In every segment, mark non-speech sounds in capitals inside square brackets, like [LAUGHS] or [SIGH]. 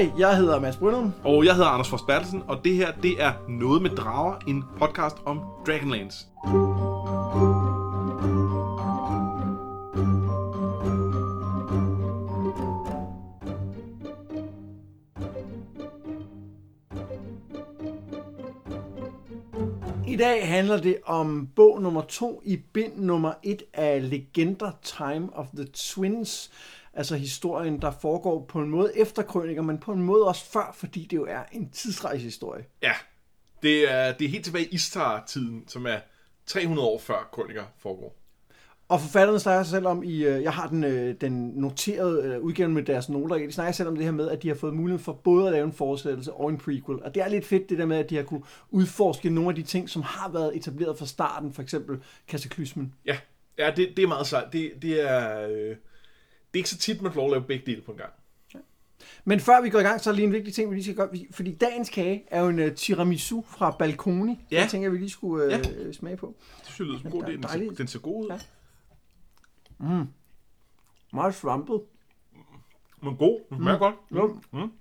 Hej, jeg hedder Mads Brynum. Og jeg hedder Anders Forst Bertelsen, og det her, det er Noget med Drager, en podcast om Dragonlance. I dag handler det om bog nummer to i bind nummer et af Legender Time of the Twins. Altså historien, der foregår på en måde efter krøniker, men på en måde også før, fordi det jo er en tidsrejsehistorie. Ja, det er, det er helt tilbage i Istar-tiden, som er 300 år før Krøniker foregår. Og forfatterne snakker selv om, i, øh, jeg har den, øh, den noterede øh, udgave med deres noter i, de snakker selv om det her med, at de har fået mulighed for både at lave en fortsættelse og en prequel. Og det er lidt fedt det der med, at de har kunne udforske nogle af de ting, som har været etableret fra starten, for eksempel kataklysmen. Ja, ja det, det er meget sejt. Det, det, er, øh, det er ikke så tit, man får lov at lave begge dele på en gang. Men før vi går i gang, så er lige en vigtig ting, vi lige skal gøre. Fordi dagens kage er jo en uh, tiramisu fra Balconi. Ja. Jeg tænker, vi lige skulle uh, Ja. smage på. Det synes jeg lyder som god. Den, ser- Dejligt. den ser god ud. Ja. Meget svampet. Men god. Den smager godt. Jo. Mm.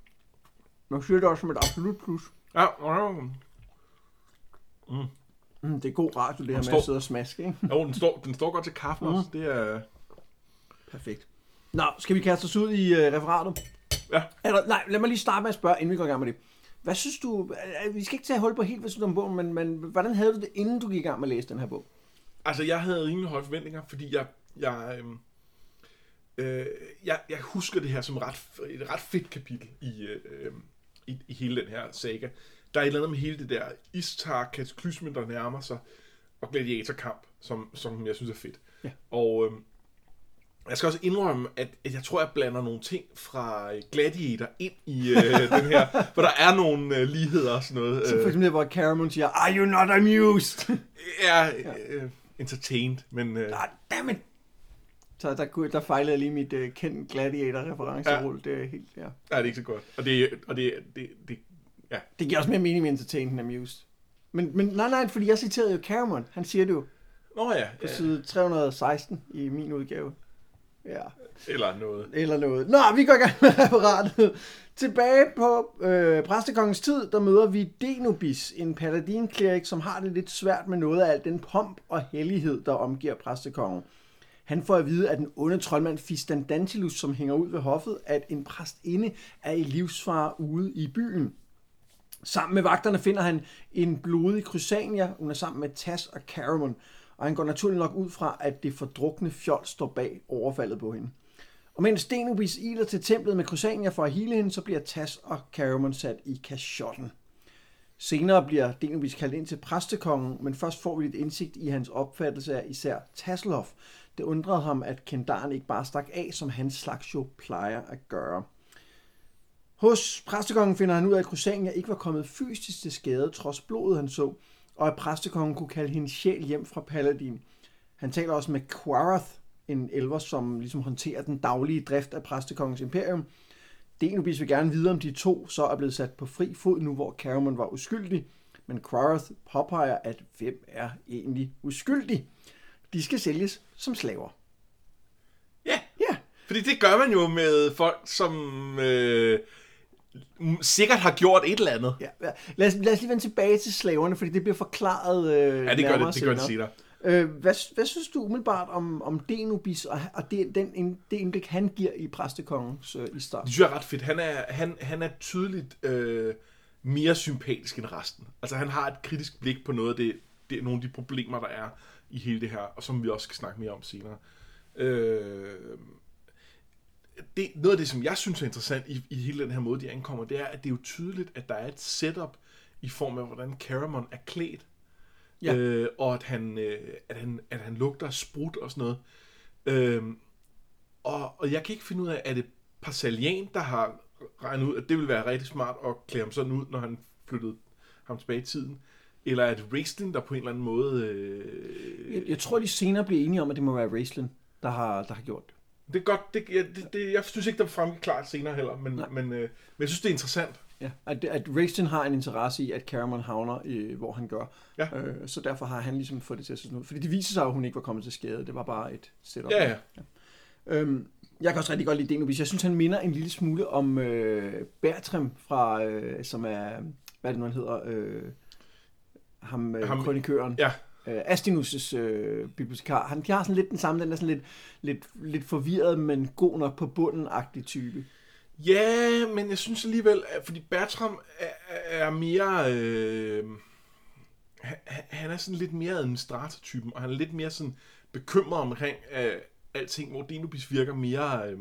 Jeg siger det også som et absolut plus. Ja, ja, Mm, det er god radio, det her med står- at sidde og smaske, ikke? jo, den står, den står godt til kaffe Mhm. også. Det er... Perfekt. Nå, skal vi kaste os ud i uh, referatet? Ja. Eller, nej, lad mig lige starte med at spørge, inden vi går i gang med det. Hvad synes du, øh, vi skal ikke tage hul på helt, hvad synes du om bogen, men, men hvordan havde du det, inden du gik i gang med at læse den her bog? Altså, jeg havde rimelig høje forventninger, fordi jeg, jeg, øhm, øh, jeg, jeg husker det her som ret, et ret fedt kapitel i, øh, i, i hele den her saga. Der er et eller andet med hele det der istar kataklysmen, der nærmer sig, og gladiatorkamp, som, som jeg synes er fedt. Ja. Og øh, jeg skal også indrømme, at, jeg tror, jeg blander nogle ting fra øh, Gladiator ind i øh, [LAUGHS] den her, for der er nogle øh, ligheder og sådan noget. Så for Øh, eksempel, hvor Caramon siger, Are you not amused? [LAUGHS] er øh, entertained, men... Øh, ah, dammit. Så der, kunne- der fejlede lige mit uh, kendt gladiator-referencerulle. Ja. Det er helt, ja. Nej, det er ikke så godt. Og det, og det, det, det ja. Det giver også mere mening med entertained end amused. Men, men nej, nej, fordi jeg citerede jo Caramon. Han siger det jo Nå ja, på ja. side 316 i min udgave. Ja. eller noget. eller noget. Nå, vi går i gang med [LAUGHS] referatet. Tilbage på øh, præstekongens tid, der møder vi Denobis, en paladinklerik, som har det lidt svært med noget af al den pomp og hellighed, der omgiver præstekongen. Han får at vide, at den onde troldmand Fistandantilus, som hænger ud ved hoffet, at en præstinde er i livsfare ude i byen. Sammen med vagterne finder han en blodig Crysania. Hun er sammen med Tas og Caramon. Og han går naturligt nok ud fra, at det fordrukne fjold står bag overfaldet på hende. Og mens Denubis iler til templet med Crysania for at hele hende, så bliver Tas og Caramon sat i kashotten. Senere bliver Denubis kaldt ind til præstekongen, men først får vi lidt indsigt i hans opfattelse af især Tasselhoff. Det undrede ham, at Kendaren ikke bare stak af, som hans slags jo plejer at gøre. Hos præstekongen finder han ud af, at Crysania ikke var kommet fysisk til skade, trods blodet han så, og at præstekongen kunne kalde hendes sjæl hjem fra Paladin. Han taler også med Quarath, en elver, som ligesom håndterer den daglige drift af præstekongens imperium. Denobis vil gerne vide, om de to så er blevet sat på fri fod nu, hvor Caramon var uskyldig. Men Quarath påpeger, at hvem er egentlig uskyldig? De skal sælges som slaver. Ja, Ja, fordi det gør man jo med folk, som øh, sikkert har gjort et eller andet. ja. ja. Lad, os, lad os lige vende tilbage til slaverne, fordi det bliver forklaret øh, Ja, det gør det, det gør det senere. senere. Øh, hvad, hvad synes du umiddelbart om, om Denobis og, og det, den, det indblik, han giver i præstekongens øh, i start? Det synes jeg er ret fedt. Han er, han, han er tydeligt øh, mere sympatisk end resten. Altså han har et kritisk blik på noget af det, det nogle af de problemer, der er i hele det her, og som vi også skal snakke mere om senere. Øh, det, noget af det, som jeg synes er interessant i, i hele den her måde, de ankommer, det er, at det er jo tydeligt, at der er et setup i form af, hvordan Caramon er klædt. Ja. Øh, og at han, øh, at, han, at han lugter sprut og sådan noget. Øh, og, og jeg kan ikke finde ud af, er det Parsalian, der har regnet ud, at det ville være rigtig smart at klæde ham sådan ud, når han flyttede ham tilbage i tiden? Eller er det Raistlin, der på en eller anden måde... Øh... Jeg, jeg tror, de senere bliver enige om, at det må være Raistlin, der har, der har gjort det. Det er godt, det, jeg, det, det, jeg synes ikke, der fremgik klart senere heller, men, men, øh, men jeg synes, det er interessant. Ja, at, at Raistlin har en interesse i, at Caramon havner, øh, hvor han gør. Ja. Øh, så derfor har han ligesom fået det til at se sådan ud. Fordi det viser sig, at hun ikke var kommet til skade. Det var bare et setup. Ja, ja. Øhm, jeg kan også rigtig godt lide Denobis. Jeg synes, han minder en lille smule om øh, Bertram fra, øh, som er, hvad er det nu, han hedder? Øh, ham, øh, ham kronikøren. Ja, øh, Astinus' øh, bibliotekar. Han, de har sådan lidt den samme, den er sådan lidt, lidt, lidt forvirret, men god nok på bunden-agtig type. Ja, men jeg synes alligevel, at fordi Bertram er, er mere... Øh, han, er sådan lidt mere administratortypen, og han er lidt mere sådan bekymret omkring øh, alting, hvor Denobis virker mere, øh,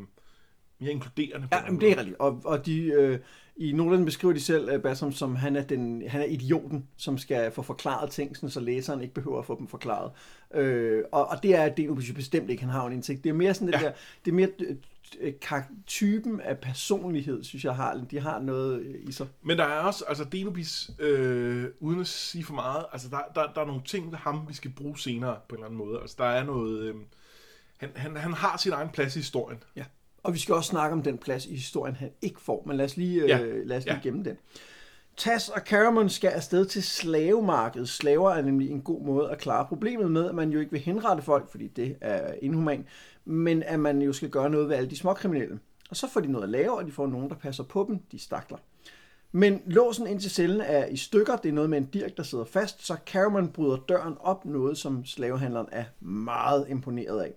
mere inkluderende. på Ja, en men det er rigtigt. Og, og de, øh, i Nolan beskriver de selv øh, Bassam som, han er, den, han er idioten, som skal få forklaret ting, sådan, så læseren ikke behøver at få dem forklaret. Øh, og, og det er Denobis jo bestemt ikke, han har en indsigt. Det er mere sådan det Ja. der, det er mere øh, øh, typen af personlighed, synes jeg har, de har noget i sig. Men der er også, altså Denobis, øh, uden at sige for meget, altså der, der, der er nogle ting ved ham, vi skal bruge senere på en eller anden måde. Altså der er noget, øh, han, han, han har sin egen plads i historien. Ja. Og vi skal også snakke om den plads i historien, han ikke får, men lad os lige, Ja. øh, lad os lige Ja. gemme den. Tass og Caramon skal afsted til slavemarkedet. Slaver er nemlig en god måde at klare problemet med, at man jo ikke vil henrette folk, fordi det er inhuman, men at man jo skal gøre noget ved alle de små kriminelle. Og så får de noget at lave, og de får nogen, der passer på dem, de stakler. Men låsen ind til cellen er i stykker. Det er noget med en dirk, der sidder fast, så Caramon bryder døren op, noget som slavehandleren er meget imponeret af.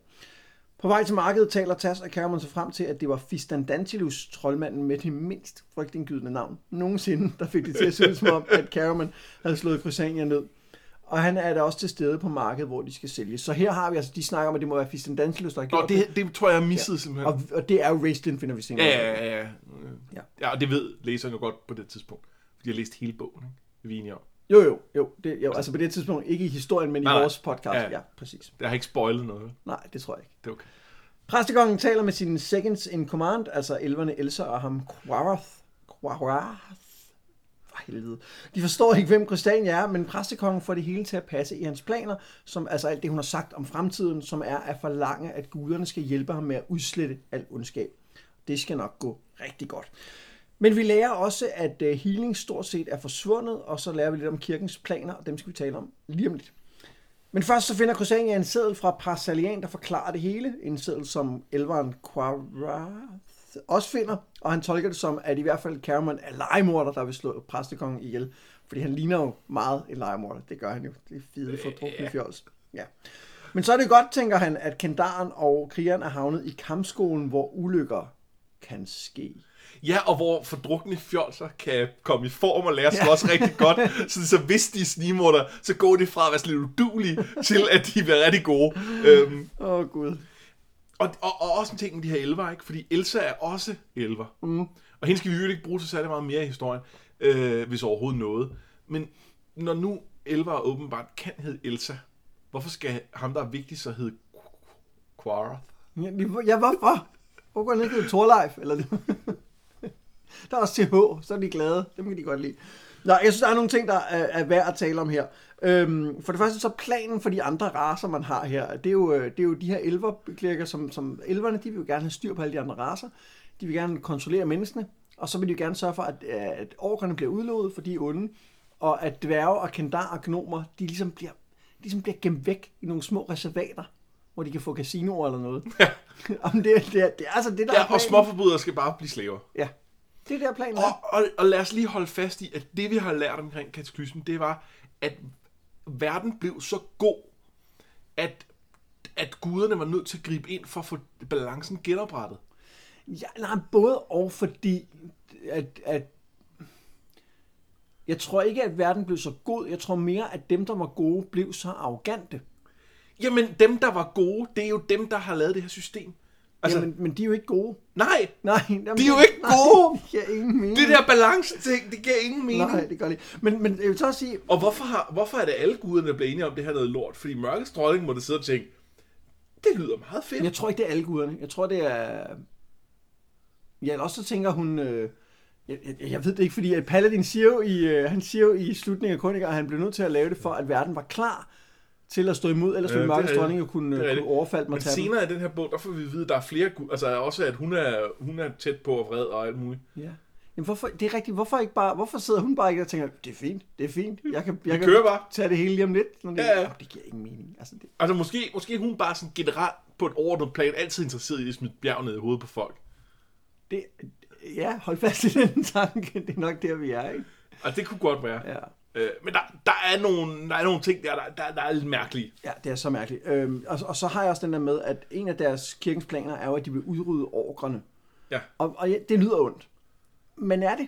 På vej til markedet taler Tass og Cameron sig frem til, at det var Fistandantilus, troldmanden med det mindst frygtindgydende navn nogensinde, der fik det til at se ud som om, at Cameron havde slået Crysania ned. Og han er da også til stede på markedet, hvor de skal sælges. Så her har vi altså, de snakker om, at det må være Fistandantilus, der har gjort det, det tror jeg, jeg missede ja. simpelthen. Og, og det er jo Raistlin, finder vi senere. Ja, ja, ja, ja. Ja. Og det ved læseren jo godt på det tidspunkt. Fordi jeg har læst hele bogen, ikke? Det er vi enige om. Jo, jo, jo, det, jo. Altså på det tidspunkt, ikke i historien, men i Nej, nej. vores podcast. Ja, Ja, præcis. Det har ikke spoilet noget. Nej, det tror jeg ikke. Det er okay. Præstekongen taler med sine seconds in command, altså elverne Elsa og ham Quarath. Quarath. For helvede. De forstår ikke, hvem Christiania er, men præstekongen får det hele til at passe i hans planer, som altså alt det, hun har sagt om fremtiden, som er at forlange, at guderne skal hjælpe ham med at udslette al ondskab. Det skal nok gå rigtig godt. Men vi lærer også, at øh, healing stort set er forsvundet, og så lærer vi lidt om kirkens planer, og dem skal vi tale om lige om lidt. Men først så finder Crusania en seddel fra Parsalian, der forklarer det hele. En seddel, som elveren Quarath også finder, og han tolker det som, at i hvert fald Cameron er legemorder, der vil slå præstekongen ihjel. Fordi han ligner jo meget en legemorder. Det gør han jo. Det er fide for drukne fjols. Ja. Men så er det godt, tænker han, at Kendaren og krigeren er havnet i kampskolen, hvor ulykker kan ske. Ja, og hvor fordrukne fjolser kan komme i form og lære slås ja. rigtig godt. Så, så hvis de er så går de fra at være sådan lidt udulige, til at de bliver rigtig gode. Øhm, Åh, oh, Gud. og, og, og også en ting med de her elver, ikke? Fordi Elsa er også elver. Mm. Og hende skal vi jo ikke bruge så særlig meget mere i historien, øh, hvis overhovedet noget. Men når nu elver åbenbart kan hedde Elsa, hvorfor skal ham, der er vigtig, så hedde Quarath? Ja, ja hvorfor? Hvor går han ikke til Torleif? Eller? Der er også TH, så er de glade. Dem kan de godt lide. Nå, jeg synes, der er nogle ting, der er, er værd at tale om her. Øhm, for det første, så planen for de andre raser, man har her, det er jo, øh, det er jo de her elverklækker, som, som elverne, de vil jo gerne have styr på alle de andre raser. De vil gerne kontrollere menneskene, og så vil de jo gerne sørge for, at, at orkerne bliver udlovet, for de er onde, og at dværge og kendar og gnomer, de ligesom bliver, ligesom bliver gemt væk i nogle små reservater, hvor de kan få casinoer eller noget. Ja. [LAUGHS] Om det, det, er, det er altså det, der er Ja, og planen. småforbrydere skal bare blive slaver. Ja, det er der planen. Og, og, og lad os lige holde fast i, at det vi har lært omkring kataklysmen, det var, at verden blev så god, at, at guderne var nødt til at gribe ind for at få balancen genoprettet. Ja, nej, både og fordi, at, at jeg tror ikke, at verden blev så god. Jeg tror mere, at dem, der var gode, blev så arrogante. Jamen, dem, der var gode, det er jo dem, der har lavet det her system. Altså, Jamen, men de er jo ikke gode. nej, Nej, jamen, De er jo ikke gode. Nej, det giver ingen mening. det der balance-ting, det giver ingen mening. Nej, det gør det ikke. Men, men jeg vil så også sige, Og hvorfor, har, hvorfor er det alle guderne, der bliver enige om det her noget lort? Fordi mørkets dronning må det sidde og tænke, det lyder meget fedt. jeg tror ikke, det er alle guderne. Jeg tror, det er... Ja, eller også så tænker hun... Øh... Jeg, jeg, jeg ved det ikke, fordi at Paladin siger jo i, øh, han siger jo i slutningen af Kroniker, at han blev nødt til at lave det for, at verden var klar til at stå imod, ellers ville Mørkets rigtigt. dronning jo kunne, Det kunne overfalde mig Men senere i den her bog, der får vi at vide, at der er flere altså også at hun er, hun er tæt på og vred og alt muligt. Ja. Jamen hvorfor, det er rigtigt, hvorfor, ikke bare, hvorfor sidder hun bare ikke og tænker, det er fint, det er fint, jeg kan, jeg kan kører bare. tage det hele lige om lidt. Det, Ja, ja. Jamen, det giver ingen mening. Altså, det, Altså måske, måske hun bare sådan generelt på et ordnet plan altid interesseret i at smide bjerg ned i hovedet på folk. Det, ja, hold fast i den [LAUGHS] tanke. Det er nok der, vi er, ikke? Og det kunne godt være. Ja. Øh, men der, der, er nogle, der er nogle ting, der, der, der, der er lidt mærkelige. Ja, det er så mærkeligt. Øhm, og, og så har jeg også den der med, at en af deres kirkens planer er jo, at de vil udrydde orkerne. Ja. Og, og ja, det lyder ondt. Men er det?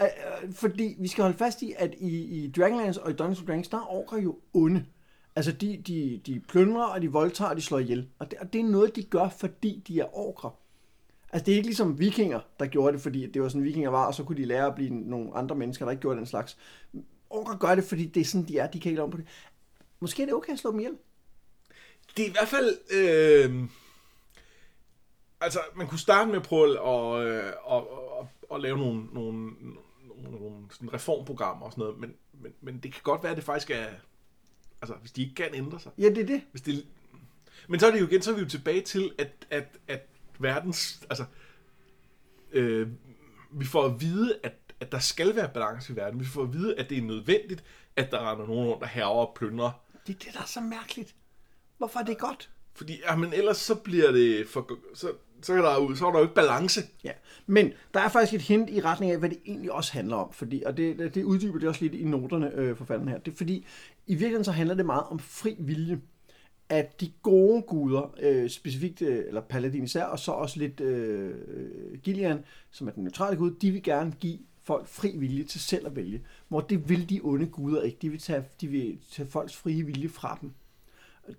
Øh, fordi vi skal holde fast i, at i, i Dragonlance og i Dungeons Dragons, der er orker jo onde. Altså, de, de, de plyndrer, og de voldtager, og de slår ihjel. Og det, og det er noget, de gør, fordi de er orker. Altså, det er ikke ligesom vikinger, der gjorde det, fordi det var sådan, vikinger var, og så kunne de lære at blive nogle andre mennesker, der ikke gjorde den slags. Orker gør det, fordi det er sådan, de er. De kan ikke om på det. Måske er det okay at slå dem ihjel. Det er i hvert fald... Øh, altså, man kunne starte med at prøve at, øh, at, at, at lave nogle, nogle, nogle, nogle sådan reformprogrammer og sådan noget, men, men, men det kan godt være, at det faktisk er... Altså, hvis de ikke kan ændre sig. Ja, det er det. Hvis det, men så er det jo igen, så er vi jo tilbage til, at, at, at verdens... Altså, øh, vi får at vide, at, at der skal være balance i verden. Vi får at vide, at det er nødvendigt, at der render nogen rundt, der herrer og plyndrer. Det er det, der er så mærkeligt. Hvorfor er det godt? Fordi, ja, men ellers så bliver det for... Så, så, er der, så er der jo ikke balance. Ja, men der er faktisk et hint i retning af, hvad det egentlig også handler om. Fordi, og det, det uddyber det også lidt i noterne, øh, forfatteren her. Det er fordi, i virkeligheden så handler det meget om fri vilje. At de gode guder, øh, specifikt, øh, eller Paladin især, og så også lidt øh, øh, Gillian, som er den neutrale gud, de vil gerne give folk fri vilje til selv at vælge. Hvor det vil de onde guder ikke. De vil tage, de vil tage folks frie vilje fra dem.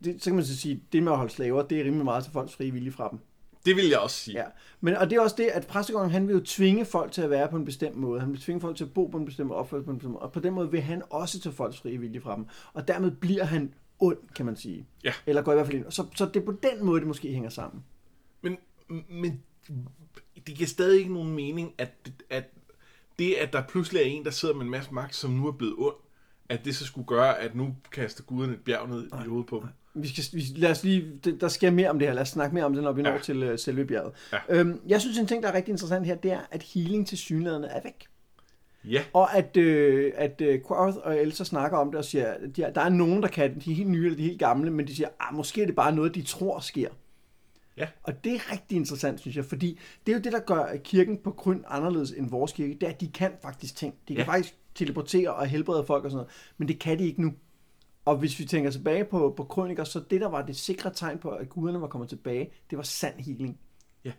Det, så kan man så sige, det med at holde slaver, det er rimelig meget til folks frie vilje fra dem. Det vil jeg også sige. Ja, men og det er også det, at præstekongen, han vil jo tvinge folk til at være på en bestemt måde. Han vil tvinge folk til at bo på en bestemt måde, opføre på en bestemt måde. Og på den måde vil han også tage folks frie vilje fra dem. Og dermed bliver han ond, kan man sige. Ja. Eller går i hvert fald ind. Så, så det er på den måde, det måske hænger sammen. Men, men det giver stadig ikke nogen mening, at, at det, at der pludselig er en, der sidder med en masse magt, som nu er blevet ond, at det så skulle gøre, at nu kaster guderne et bjerg ned i hovedet på dem. Vi skal, vi, lad os lige, der sker mere om det her. Lad os snakke mere om det, når vi når Ja. til uh, selve bjerget. Ja. Øhm, jeg synes, en ting, der er rigtig interessant her, det er, at healing til synlædende er væk. Ja, Og at, øh, at øh, Quoth og Elsa snakker om det og siger, at de, der er nogen, der kan det. De er helt nye eller de er helt gamle, men de siger, ah, måske er det bare noget, de tror sker. Ja. Og det er rigtig interessant, synes jeg, fordi det er jo det, der gør kirken på Grøn anderledes end vores kirke. Det er, at de kan faktisk ting. De kan Ja. faktisk teleportere og helbrede folk og sådan noget, men det kan de ikke nu. Og hvis vi tænker tilbage på, på krøniker, så det, der var det sikre tegn på, at guderne var kommet tilbage, det var sand healing. Ja.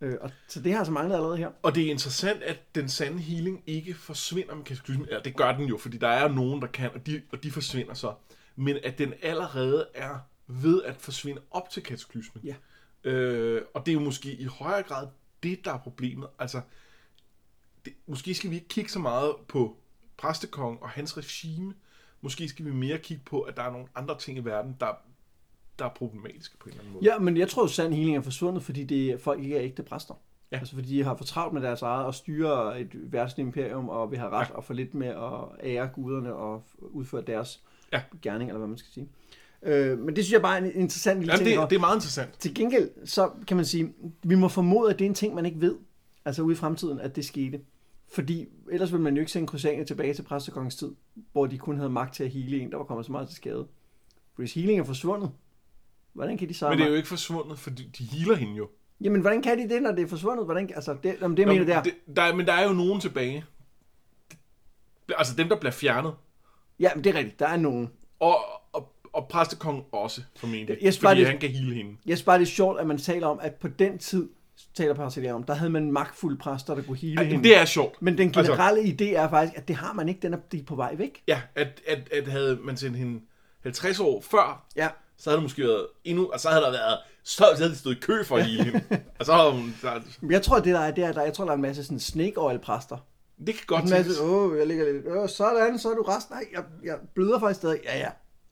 Øh, og, så det har altså manglet allerede her. og det er interessant, at den sande healing ikke forsvinder med kataklysmen. Ja, det gør den jo, fordi der er nogen, der kan, og de, og de forsvinder så. Men at den allerede er ved at forsvinde op til kataklysmen. Ja. Øh, og det er jo måske i højere grad det, der er problemet. Altså, det, måske skal vi ikke kigge så meget på præstekong og hans regime. Måske skal vi mere kigge på, at der er nogle andre ting i verden, der, der er problematiske på en eller anden måde. Ja, men jeg tror jo, sand healing er forsvundet, fordi det, folk ikke er ægte præster. Ja. Altså fordi de har for travlt med deres eget og styre et værtsligt imperium, og vil have ret ja. og få lidt med at ære guderne og udføre deres Ja. gerning, eller hvad man skal sige. Øh, men det synes jeg bare er en interessant lille Ja, ting. det, det er meget interessant. Til gengæld, så kan man sige, vi må formode, at det er en ting, man ikke ved, altså ude i fremtiden, at det skete. Fordi ellers ville man jo ikke sende Crusade tilbage til præstekongens tid, hvor de kun havde magt til at hele en, der var kommet så meget til skade. For hvis healing er forsvundet, hvordan kan de så... Men det er jo ikke forsvundet, fordi de healer hende jo. Jamen, hvordan kan de det, når det er forsvundet? Hvordan, altså, det, om det jeg mener Nå, der. det, der er, men der er jo nogen tilbage. Altså dem, der bliver fjernet. Ja, men det er rigtigt. Der er nogen. Og, og, præstekongen også, formentlig. Jeg fordi det- han kan heale hende. Jeg synes bare, det er sjovt, at man taler om, at på den tid, taler Parasilia om, der havde man magtfulde præster, der kunne hele Ja, hende. det er sjovt. Men den generelle altså, idé er faktisk, at det har man ikke, den er, de er på vej væk. Ja, at, at, at havde man sendt hende 50 år før, Ja. så havde det måske været endnu, og så havde der været, så havde de stået i kø for at heale hende. og [LAUGHS] så havde hun, så, Jeg tror, det der er, det er, der, jeg tror, der er en masse sådan snake oil præster. det kan godt En masse, åh, jeg ligger lidt, åh, sådan, så er du resten. Nej, jeg, jeg bløder faktisk stadig. Ja, ja,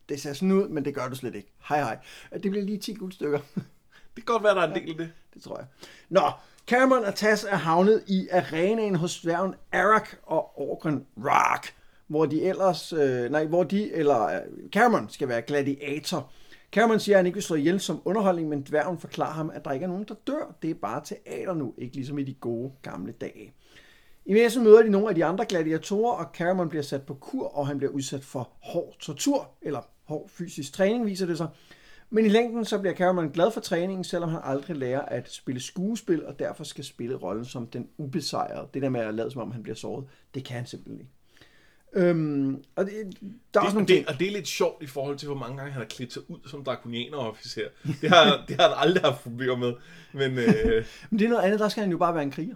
det ser sådan ud, men det gør du slet ikke. Hej, hej. Det bliver lige 10 guldstykker. [LAUGHS] Det kan godt være, der er en del af det. Det tror jeg. Nå, Cameron og Taz er havnet i arenaen hos dværgen Arak og orken Rock, hvor de ellers, øh, nej, hvor de, eller øh, Cameron skal være gladiator. Cameron siger, at han ikke vil slå ihjel som underholdning, men dværgen forklarer ham, at der ikke er nogen, der dør. Det er bare teater nu, ikke ligesom i de gode gamle dage. I messen møder de nogle af de andre gladiatorer, og Cameron bliver sat på kur, og han bliver udsat for hård tortur, eller hård fysisk træning, viser det sig. Men i længden så bliver Cameron glad for træningen, selvom han aldrig lærer at spille skuespil, og derfor skal spille rollen som den ubesejrede. Det der med at lade som om han bliver såret, det kan han simpelthen ikke. Øhm, og det, der er også Det, nogle det, ting. og det er lidt sjovt i forhold til, hvor mange gange han har klædt sig ud som drakonianer-officer. Det har, [LAUGHS] det har han aldrig haft problemer med. Men øh, Men det er noget andet, der skal han jo bare være en kriger.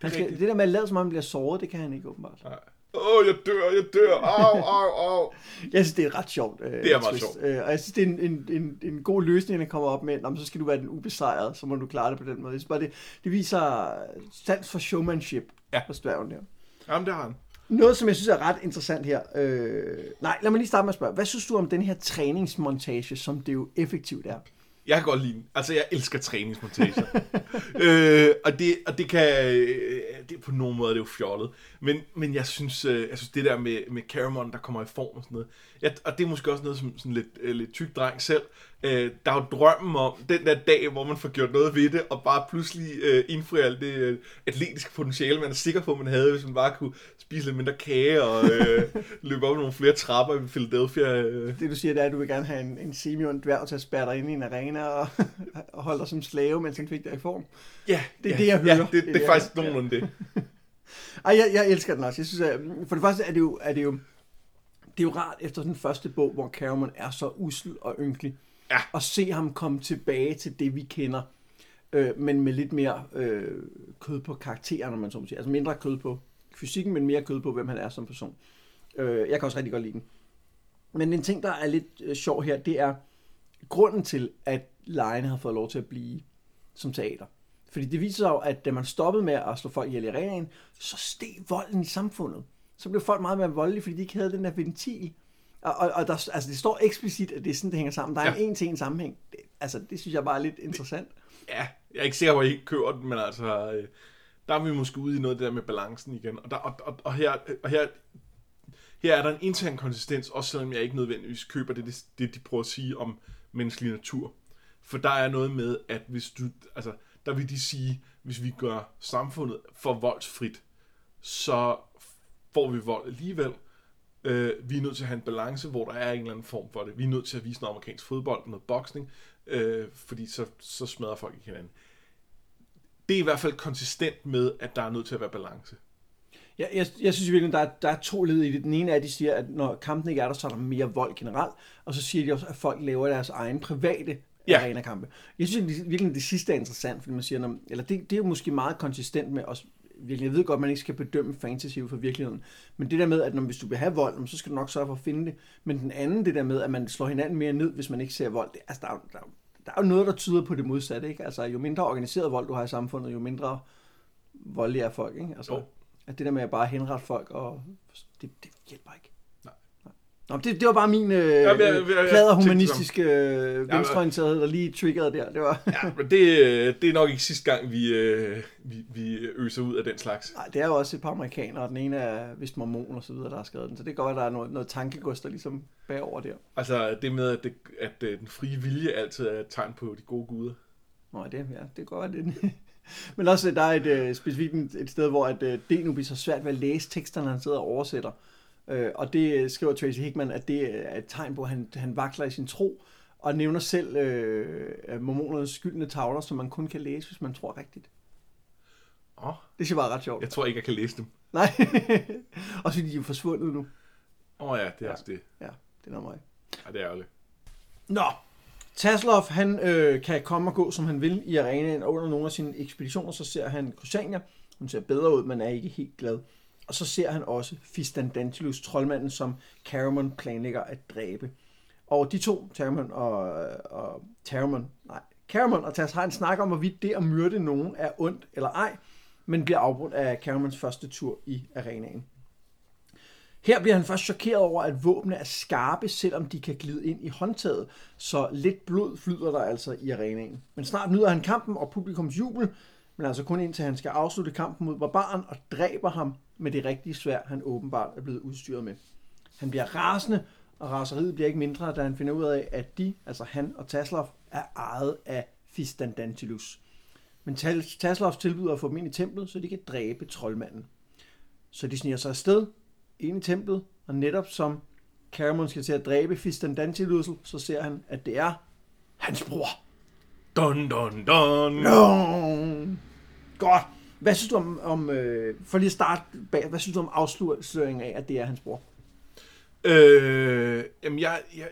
Han skal, rigtigt. det der med at lade som om han bliver såret, det kan han ikke åbenbart. nej. Åh, oh, jeg dør, jeg dør. Au, au, au. Jeg synes, det er ret sjovt. Øh, Det er meget twist. sjovt. Øh, og jeg synes, det er en, en, en, en god løsning, der kommer op med, om så skal du være den ubesejrede, så må du klare det på den måde. Jeg synes bare, det, det viser sans for showmanship Ja. på dværgen der. Jamen, det har han. Noget, som jeg synes er ret interessant her. Øh, nej, lad mig lige starte med at spørge. Hvad synes du om den her træningsmontage, som det jo effektivt er? Jeg kan godt lide den. Altså, jeg elsker træningsmontager. øh, og, det, og det kan... Øh, det, på nogen måde er det jo fjollet. Men, men jeg synes, øh, jeg synes det der med, med Caramon, der kommer i form og sådan noget. Jeg, og det er måske også noget som sådan lidt, øh, lidt tyk dreng selv. Øh, der er jo drømmen om den der dag, hvor man får gjort noget ved det, og bare pludselig øh, indfri alt det øh, atletiske potentiale, man er sikker på, man havde, hvis man bare kunne spise lidt mindre kage og øh, [LAUGHS] løbe op nogle flere trapper i Philadelphia. Øh. Det du siger, det er, at du vil gerne have en, en semion dværg til at spærre dig ind i en arena og, [LAUGHS] og holde dig som slave, mens han fik dig i form. Ja, Det er ja, det, jeg Ja, hører. det, Det det, er det er faktisk jeg- nogenlunde det. [LAUGHS] Ej, jeg, jeg elsker den også. Jeg synes, at, for det første er det jo, er det jo, det er jo rart efter den første bog, hvor Cameron er så usel og ynkelig, Ja. at se ham komme tilbage til det, vi kender, øh, men med lidt mere øh, kød på karakteren, når man så må sige. Altså mindre kød på fysikken, men mere kød på, hvem han er som person. Øh, jeg kan også rigtig godt lide den. Men en ting, der er lidt øh, sjov her, det er grunden til, at lejene har fået lov til at blive som teater. Fordi det viser sig jo, at da man stoppede med at slå folk ihjel i arenaen, så steg volden i samfundet. Så blev folk meget mere voldelige, fordi de ikke havde den der ventil. Og, og, og der, altså det står eksplicit, at det er sådan, det hænger sammen. Der er Ja. en en til en sammenhæng. Det, altså, det synes jeg bare er lidt interessant. Ja, jeg er ikke sikker at I køber den, men altså, øh, der er vi måske ude i noget af det der med balancen igen. Og, der, og, og, og, her, og her, her er der en intern konsistens, også selvom jeg ikke nødvendigvis køber det, det, det de prøver at sige om menneskelig natur. For der er noget med, at hvis du, altså, der vil de sige, hvis vi gør samfundet for voldsfrit, så får vi vold alligevel. Øh, vi er nødt til at have en balance, hvor der er en eller anden form for det. Vi er nødt til at vise noget amerikansk fodbold, noget boksning, øh, fordi så, så smadrer folk ikke hinanden. Det er i hvert fald konsistent med, at der er nødt til at være balance. Jeg, jeg, jeg synes virkelig, der er, der er to led i det. Den ene er, at de siger, at når kampen ikke er der, så er der mere vold generelt. Og så siger de også, at folk laver deres egen private Ja. arena-kampe. Jeg synes virkelig, det sidste er interessant, fordi man siger, når, eller det, det er jo måske meget konsistent med os. Virkelig, jeg ved godt, at man ikke skal bedømme fantasy ud fra virkeligheden. Men det der med, at når, hvis du vil have vold, så skal du nok sørge for at finde det. Men den anden, det der med, at man slår hinanden mere ned, hvis man ikke ser vold, det, altså, der, er, jo- der, er der er jo noget, der tyder på det modsatte. Ikke? Altså, jo mindre organiseret vold du har i samfundet, jo mindre voldelige er folk. Ikke? Altså, Jo. at det der med at bare henrette folk, og det, det hjælper ikke. Nå, det, det var bare min øh, jeg- jeg- jeg- plader humanistiske øh, venstreorienterhed, der lige triggerede der. Det var, Ja, men det, øh, det er nok ikke sidste gang, vi, øh, vi, vi øser ud af den slags. Nej, det er jo også et par amerikanere, og den ene er vist mormon og så videre, der har skrevet den. Så det kan godt være, at der er noget, noget tankegods, der ligesom bagover der. Altså det med, at, det, at øh, den frie vilje altid er et tegn på de gode guder. Nå, det, ja, det kan godt være det. [LAUGHS] Men også, der er et, øh, specifikt et- sted, hvor at, øh, Denubis har svært ved at læse teksterne, han sidder og oversætter. Øh, og det øh, skriver Tracy Hickman, at det er et tegn på, at han, han vakler i sin tro, og nævner selv øh, mormonernes skyldne tavler, som man kun kan læse, hvis man tror rigtigt. Åh, Det synes jeg bare ret sjovt. jeg tror ikke, jeg kan læse dem. Nej, [LAUGHS] også fordi de er forsvundet nu. Åh oh, ja, det er Ja. også det. Ja, det er noget mig. Ja, det er ærgerligt. Nå, Taslov, han øh, kan komme og gå, som han vil i arenaen, og under nogle af sine ekspeditioner, så ser han Crusania. Hun ser bedre ud, men er ikke helt glad. Og så ser han også Fistandantilus, troldmanden, som Caramon planlægger at dræbe. Og de to, Taramon og, og Taramon, nej, Caramon og Tas har en snak om, hvorvidt det at myrde nogen er ondt eller ej, men bliver afbrudt af Caramons første tur i arenaen. Her bliver han først chokeret over, at våbne er skarpe, selvom de kan glide ind i håndtaget, så lidt blod flyder der altså i arenaen. Men snart nyder han kampen og publikums jubel, men altså kun indtil han skal afslutte kampen mod barbaren og dræber ham med det rigtige svær, han åbenbart er blevet udstyret med. Han bliver rasende, og raseriet bliver ikke mindre, da han finder ud af, at de, altså han og Taslov, er ejet af Fistandantilus. Men Tas- Taslovs tilbyder at få dem ind i templet, så de kan dræbe troldmanden. Så de sniger sig afsted, ind i templet, og netop som Caramon skal til at dræbe Fistandantilus, så ser han, at det er hans bror. Dun, dun, dun. No. Godt. Hvad synes du om, om øh, for lige at starte bag, hvad synes du om afsløringen af, at det er hans bror? Øh, jamen, jeg, jeg,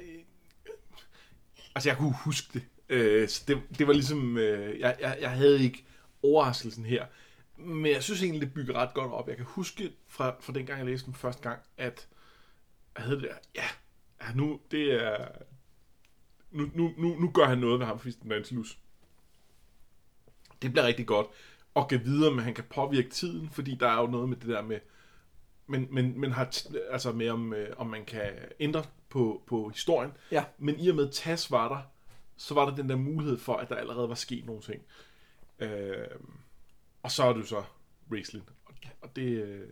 altså, jeg kunne huske det. Øh, så det, det var ligesom, øh, jeg, jeg, jeg havde ikke overraskelsen her. Men jeg synes egentlig, det bygger ret godt op. Jeg kan huske fra, fra den gang, jeg læste den første gang, at jeg havde det der, ja, ja nu, det er, nu, nu, nu, nu gør han noget ved ham, Fisten Danselus. Det bliver rigtig godt. Og kan videre med, at han kan påvirke tiden, fordi der er jo noget med det der med, men, men, men har t- altså med, om, øh, om man kan ændre på, på historien. Ja. Men i og med, TAS var der, så var der den der mulighed for, at der allerede var sket nogle ting. Øh, og så er du så wrestling. Og, og det... Øh,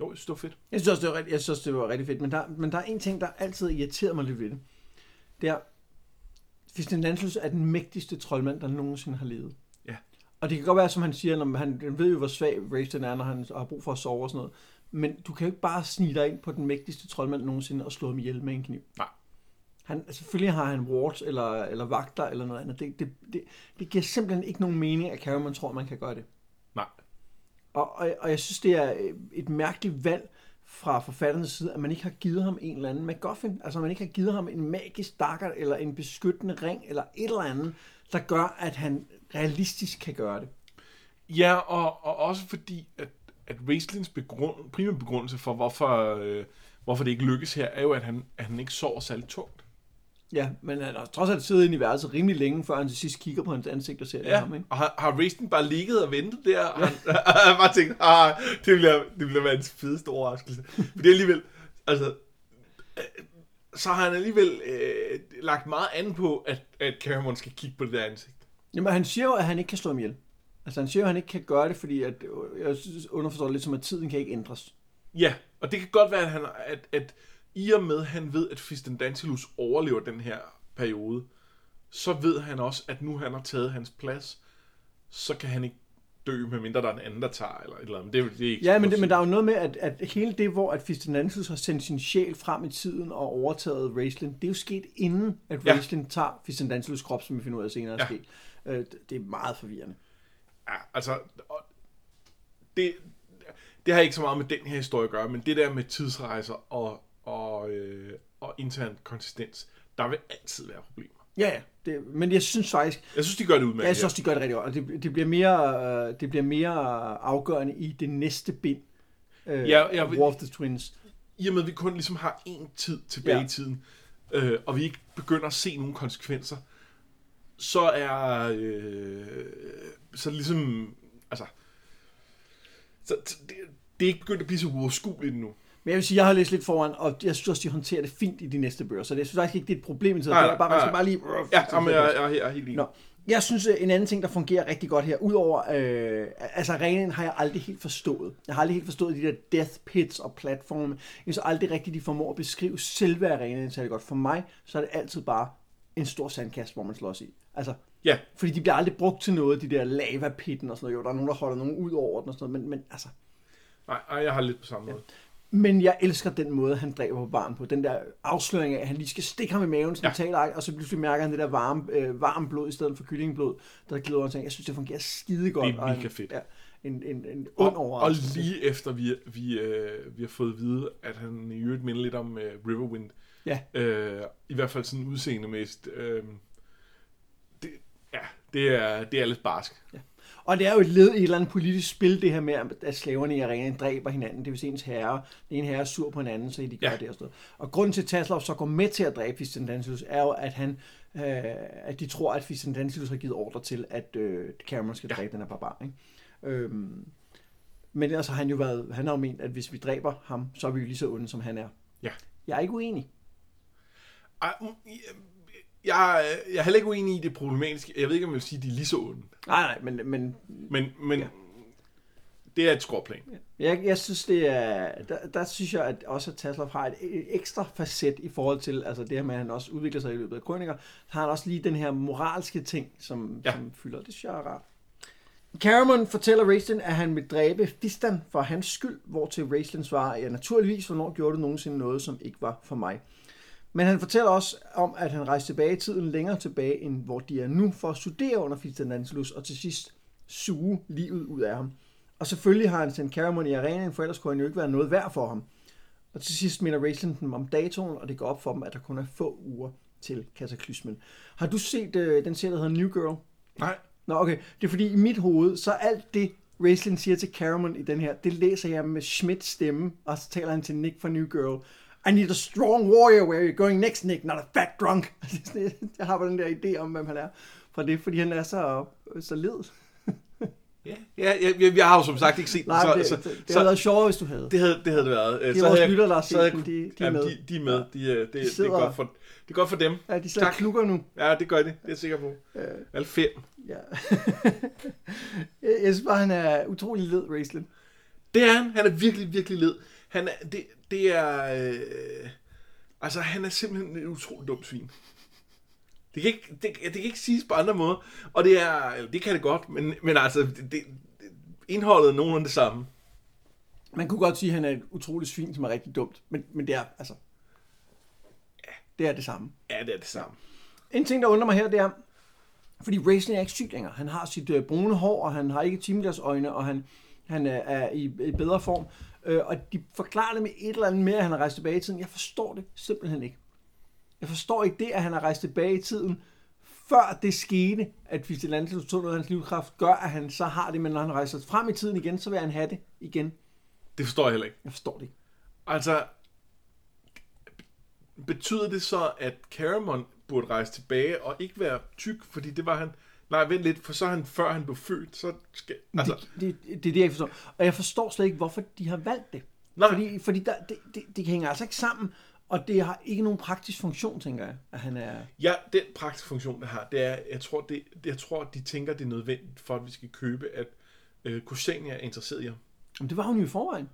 jo, jeg synes, det var fedt. Jeg synes også, det var, jeg synes, det var rigtig fedt, men der, men der er en ting, der altid irriterer mig lidt ved det. Det er, Fistin Lanslus er den mægtigste troldmand, der nogensinde har levet. Og det kan godt være, som han siger, når han, han ved jo, hvor svag Raisten er, når han har brug for at sove og sådan noget. Men du kan jo ikke bare snige dig ind på den mægtigste troldmand nogensinde og slå ham ihjel med en kniv. Nej. Han, selvfølgelig har han wards eller, eller vagter eller noget andet. Det, det, det, det giver simpelthen ikke nogen mening, at Cameron tror, man kan gøre det. Nej. Og, og, og jeg synes, det er øh, et mærkeligt valg fra forfatternes side, at man ikke har givet ham en eller anden MacGuffin. Altså, man ikke har givet ham en magisk dakker, eller en beskyttende ring, eller et eller andet, der gør, at han realistisk kan gøre det. Ja, og, og også fordi, at, at Wrestlings begrund, primære begrundelse for, hvorfor, øh, hvorfor det ikke lykkes her, er jo, at han, at han ikke sover særlig tungt. Ja, men han har trods alt siddet inde i værelset rimelig længe, før han til sidst kigger på hans ansigt og ser det Ja, ham, ikke? og har, har Wrestling bare ligget og ventet der, og han, [LAUGHS] han bare tænkt, ah, det bliver, det bliver hans fedeste overraskelse. For det er alligevel, altså, øh, så har han alligevel øh, lagt meget an på, at, at Cameron skal kigge på det der ansigt. Jamen, han siger jo, at han ikke kan slå ham ihjel. Altså, han siger jo, at han ikke kan gøre det, fordi at, jeg synes, underforstår det lidt som, at tiden kan ikke ændres. Ja, og det kan godt være, at, han, at, at i og med, at han ved, at Fisten Dantilus overlever den her periode, så ved han også, at nu han har taget hans plads, så kan han ikke dø, medmindre der er en anden, der tager, eller et eller andet. Det, er- det er ikke Ja, men, det, men der er jo noget med, at, at hele det, hvor at Fistenantus har sendt sin sjæl frem i tiden og overtaget Raistlin, det er jo sket inden, at Ja. Raistlin tager Fistenantus krop, som vi finder ud af senere er Ja. sket. Øh, det- er meget forvirrende. Ja, altså, det, det har ikke så meget med den her historie at gøre, men det der med tidsrejser og, og, øh, og intern konsistens, der vil altid være problemer. Ja, ja. Det, men jeg synes faktisk, Jeg synes, de gør det udmærket. jeg synes også, de gør det rigtig godt, og det, det, bliver mere, øh, det bliver mere afgørende i det næste bind. Øh, Ja, vil- War of the Twins. i og med, at vi kun ligesom har én tid tilbage Ja. i tiden, øh, og vi ikke begynder at se nogle konsekvenser, så er øh, så ligesom, altså, så det, det er ikke begyndt at blive så uoverskueligt endnu. Men jeg vil sige, jeg har læst lidt foran, og jeg synes også, de håndterer det fint i de næste bøger, så det, jeg synes faktisk ikke, det er et problem. Så det Nej, er bare, man skal bare lige... Ja, jamen, jeg, jeg, jeg er helt enig. Nå, jeg synes, øh, en anden ting, der fungerer rigtig godt her, udover, øh, altså arenaen har jeg aldrig helt forstået. Jeg har aldrig helt forstået de der death pits og platforme. Jeg synes aldrig rigtigt, de formår at beskrive selve arenaen særlig godt. For mig, så er det altid bare en stor sandkast, hvor man slås i. Altså, Ja, fordi de bliver aldrig brugt til noget, de der lava-pitten og sådan noget. Jo, der er nogen, der holder nogen ud over den og sådan noget, men, men altså... nej, jeg har lidt på samme måde. Men jeg elsker den måde, han dræber på barn på. Den der afsløring af, at han lige skal stikke ham i maven, sådan Ja. taler, og så pludselig mærker han det der varme, øh, varme blod i stedet for kyllingblod, der glider over. Jeg synes, det fungerer skide godt. Det er og en- mega fedt. Ja, en, en, en Og, ond og overraskelse. lige efter vi, vi, øh, vi har fået at vide, at han i øvrigt minder lidt om øh, Riverwind, Ja, øh, i hvert fald sådan udseendemæssigt, øh, det er, det er lidt barsk. og det er jo et led i et eller andet politisk spil, det her med, at slaverne i arenaen dræber hinanden. Det vil sige, ens herre, den ene herre er sur på en anden, så de gør Ja. ja. det og sådan noget. Og grunden til, at Taslov så går med til at dræbe Fistendantilus, er jo, at han øh, at de tror, at Fistendantilus har givet ordre til, at øh, Cameron skal Ja. dræbe den her barbar. Ikke? Øhm, men ellers har han jo været, han har jo ment, at hvis vi dræber ham, så er vi jo lige så onde, som han er. Ja. Jeg er ikke uenig. Ej, jeg, jeg, er heller ikke uenig i det problematiske. Jeg ved ikke, om jeg vil sige, at de er lige så onde. Nej, nej, men, men Men, men Ja. det er et skråplan. Jeg, jeg synes, det er, der, der synes jeg at også, at Taslov har et, et ekstra facet i forhold til, altså det her med, at han også udvikler sig i løbet af krønninger, så har han også lige den her moralske ting, som, ja. Som fylder. Det synes jeg er rart. Cameron fortæller Raistlin, at han vil dræbe Fistan for hans skyld, hvor til Raistlin svarer, ja naturligvis, hvornår gjorde du nogensinde noget, som ikke var for mig. Men han fortæller også om, at han rejste tilbage i tiden længere tilbage, end hvor de er nu, for at studere under Fitzanantilus, og til sidst suge livet ud af ham. Og selvfølgelig har han sendt Caramon i arenaen, for ellers kunne han jo ikke være noget værd for ham. Og til sidst minder Raceland dem om datoen, og det går op for dem, at der kun er få uger til kataklysmen. Har du set øh, den serie, der hedder New Girl? Nej. Nå, okay. Det er fordi, i mit hoved, så alt det, Raceland siger til Caramon i den her, det læser jeg med Schmidt stemme, og så taler han til Nick fra New Girl. I need a strong warrior, where you're going next, Nick, not a fat drunk. [LAUGHS] jeg har bare den der idé om, hvem han er fra det, fordi han er så, så led. [LAUGHS] Ja, ja jeg, jeg, jeg har jo som sagt ikke set den, Nej, så, det, så, det, det så, havde været sjovere, hvis du havde. det, havde, det havde det været. Øh, Det er så vores jeg- lytter, der har set havde den, jeg- de- de er med. De, de er med. De, øh, det, det, det, er godt for, det er godt for dem. Ja, de sidder Tak. klukker nu. Ja, det gør de. Det er jeg sikker på. Alle fem. Ja. [LAUGHS] jeg synes bare, han er utrolig led, Raceland. Det er han. Han er virkelig, virkelig led. Han er, det, det er... Øh, altså, han er simpelthen et utroligt dumt svin. Det kan, ikke, det, det kan ikke siges på andre måder. Og det er... Det kan det godt, men, men altså... Det, det, indholdet er nogenlunde det samme. Man kunne godt sige, at han er et utroligt svin, som er rigtig dumt. Men, men det er, altså... Ja, det er det samme. Ja, det er det samme. En ting, der undrer mig her, det er, fordi Racing er ikke syg længere. Han har sit øh, brune hår, og han har ikke timeglasøjne, og han, han er, er i, i bedre form. Øh, og de forklarer det med et eller andet med, at han har rejst tilbage i tiden. Jeg forstår det simpelthen ikke. Jeg forstår ikke det, at han har rejst tilbage i tiden, før det skete, at Vigilantes tog noget af hans livskraft, gør, at han så har det, men når han rejser frem i tiden igen, så vil han have det igen. Det forstår jeg heller ikke. Jeg forstår det ikke. Altså, betyder det så, at Caramon burde rejse tilbage og ikke være tyk, fordi det var han... Nej, vent lidt, for så er han, før han blev født, så skal... Altså, Det, det, det er det, jeg forstår. Og jeg forstår slet ikke, hvorfor de har valgt det. Nej. Fordi, fordi der, det, det, det hænger altså ikke sammen, og det har ikke nogen praktisk funktion, tænker jeg, at han er... ja, den praktiske funktion, det har, det er, jeg tror, det, jeg tror, de tænker, det er nødvendigt for, at vi skal købe, at øh, Kusania er interesseret i ham. Men det var hun jo i forvejen.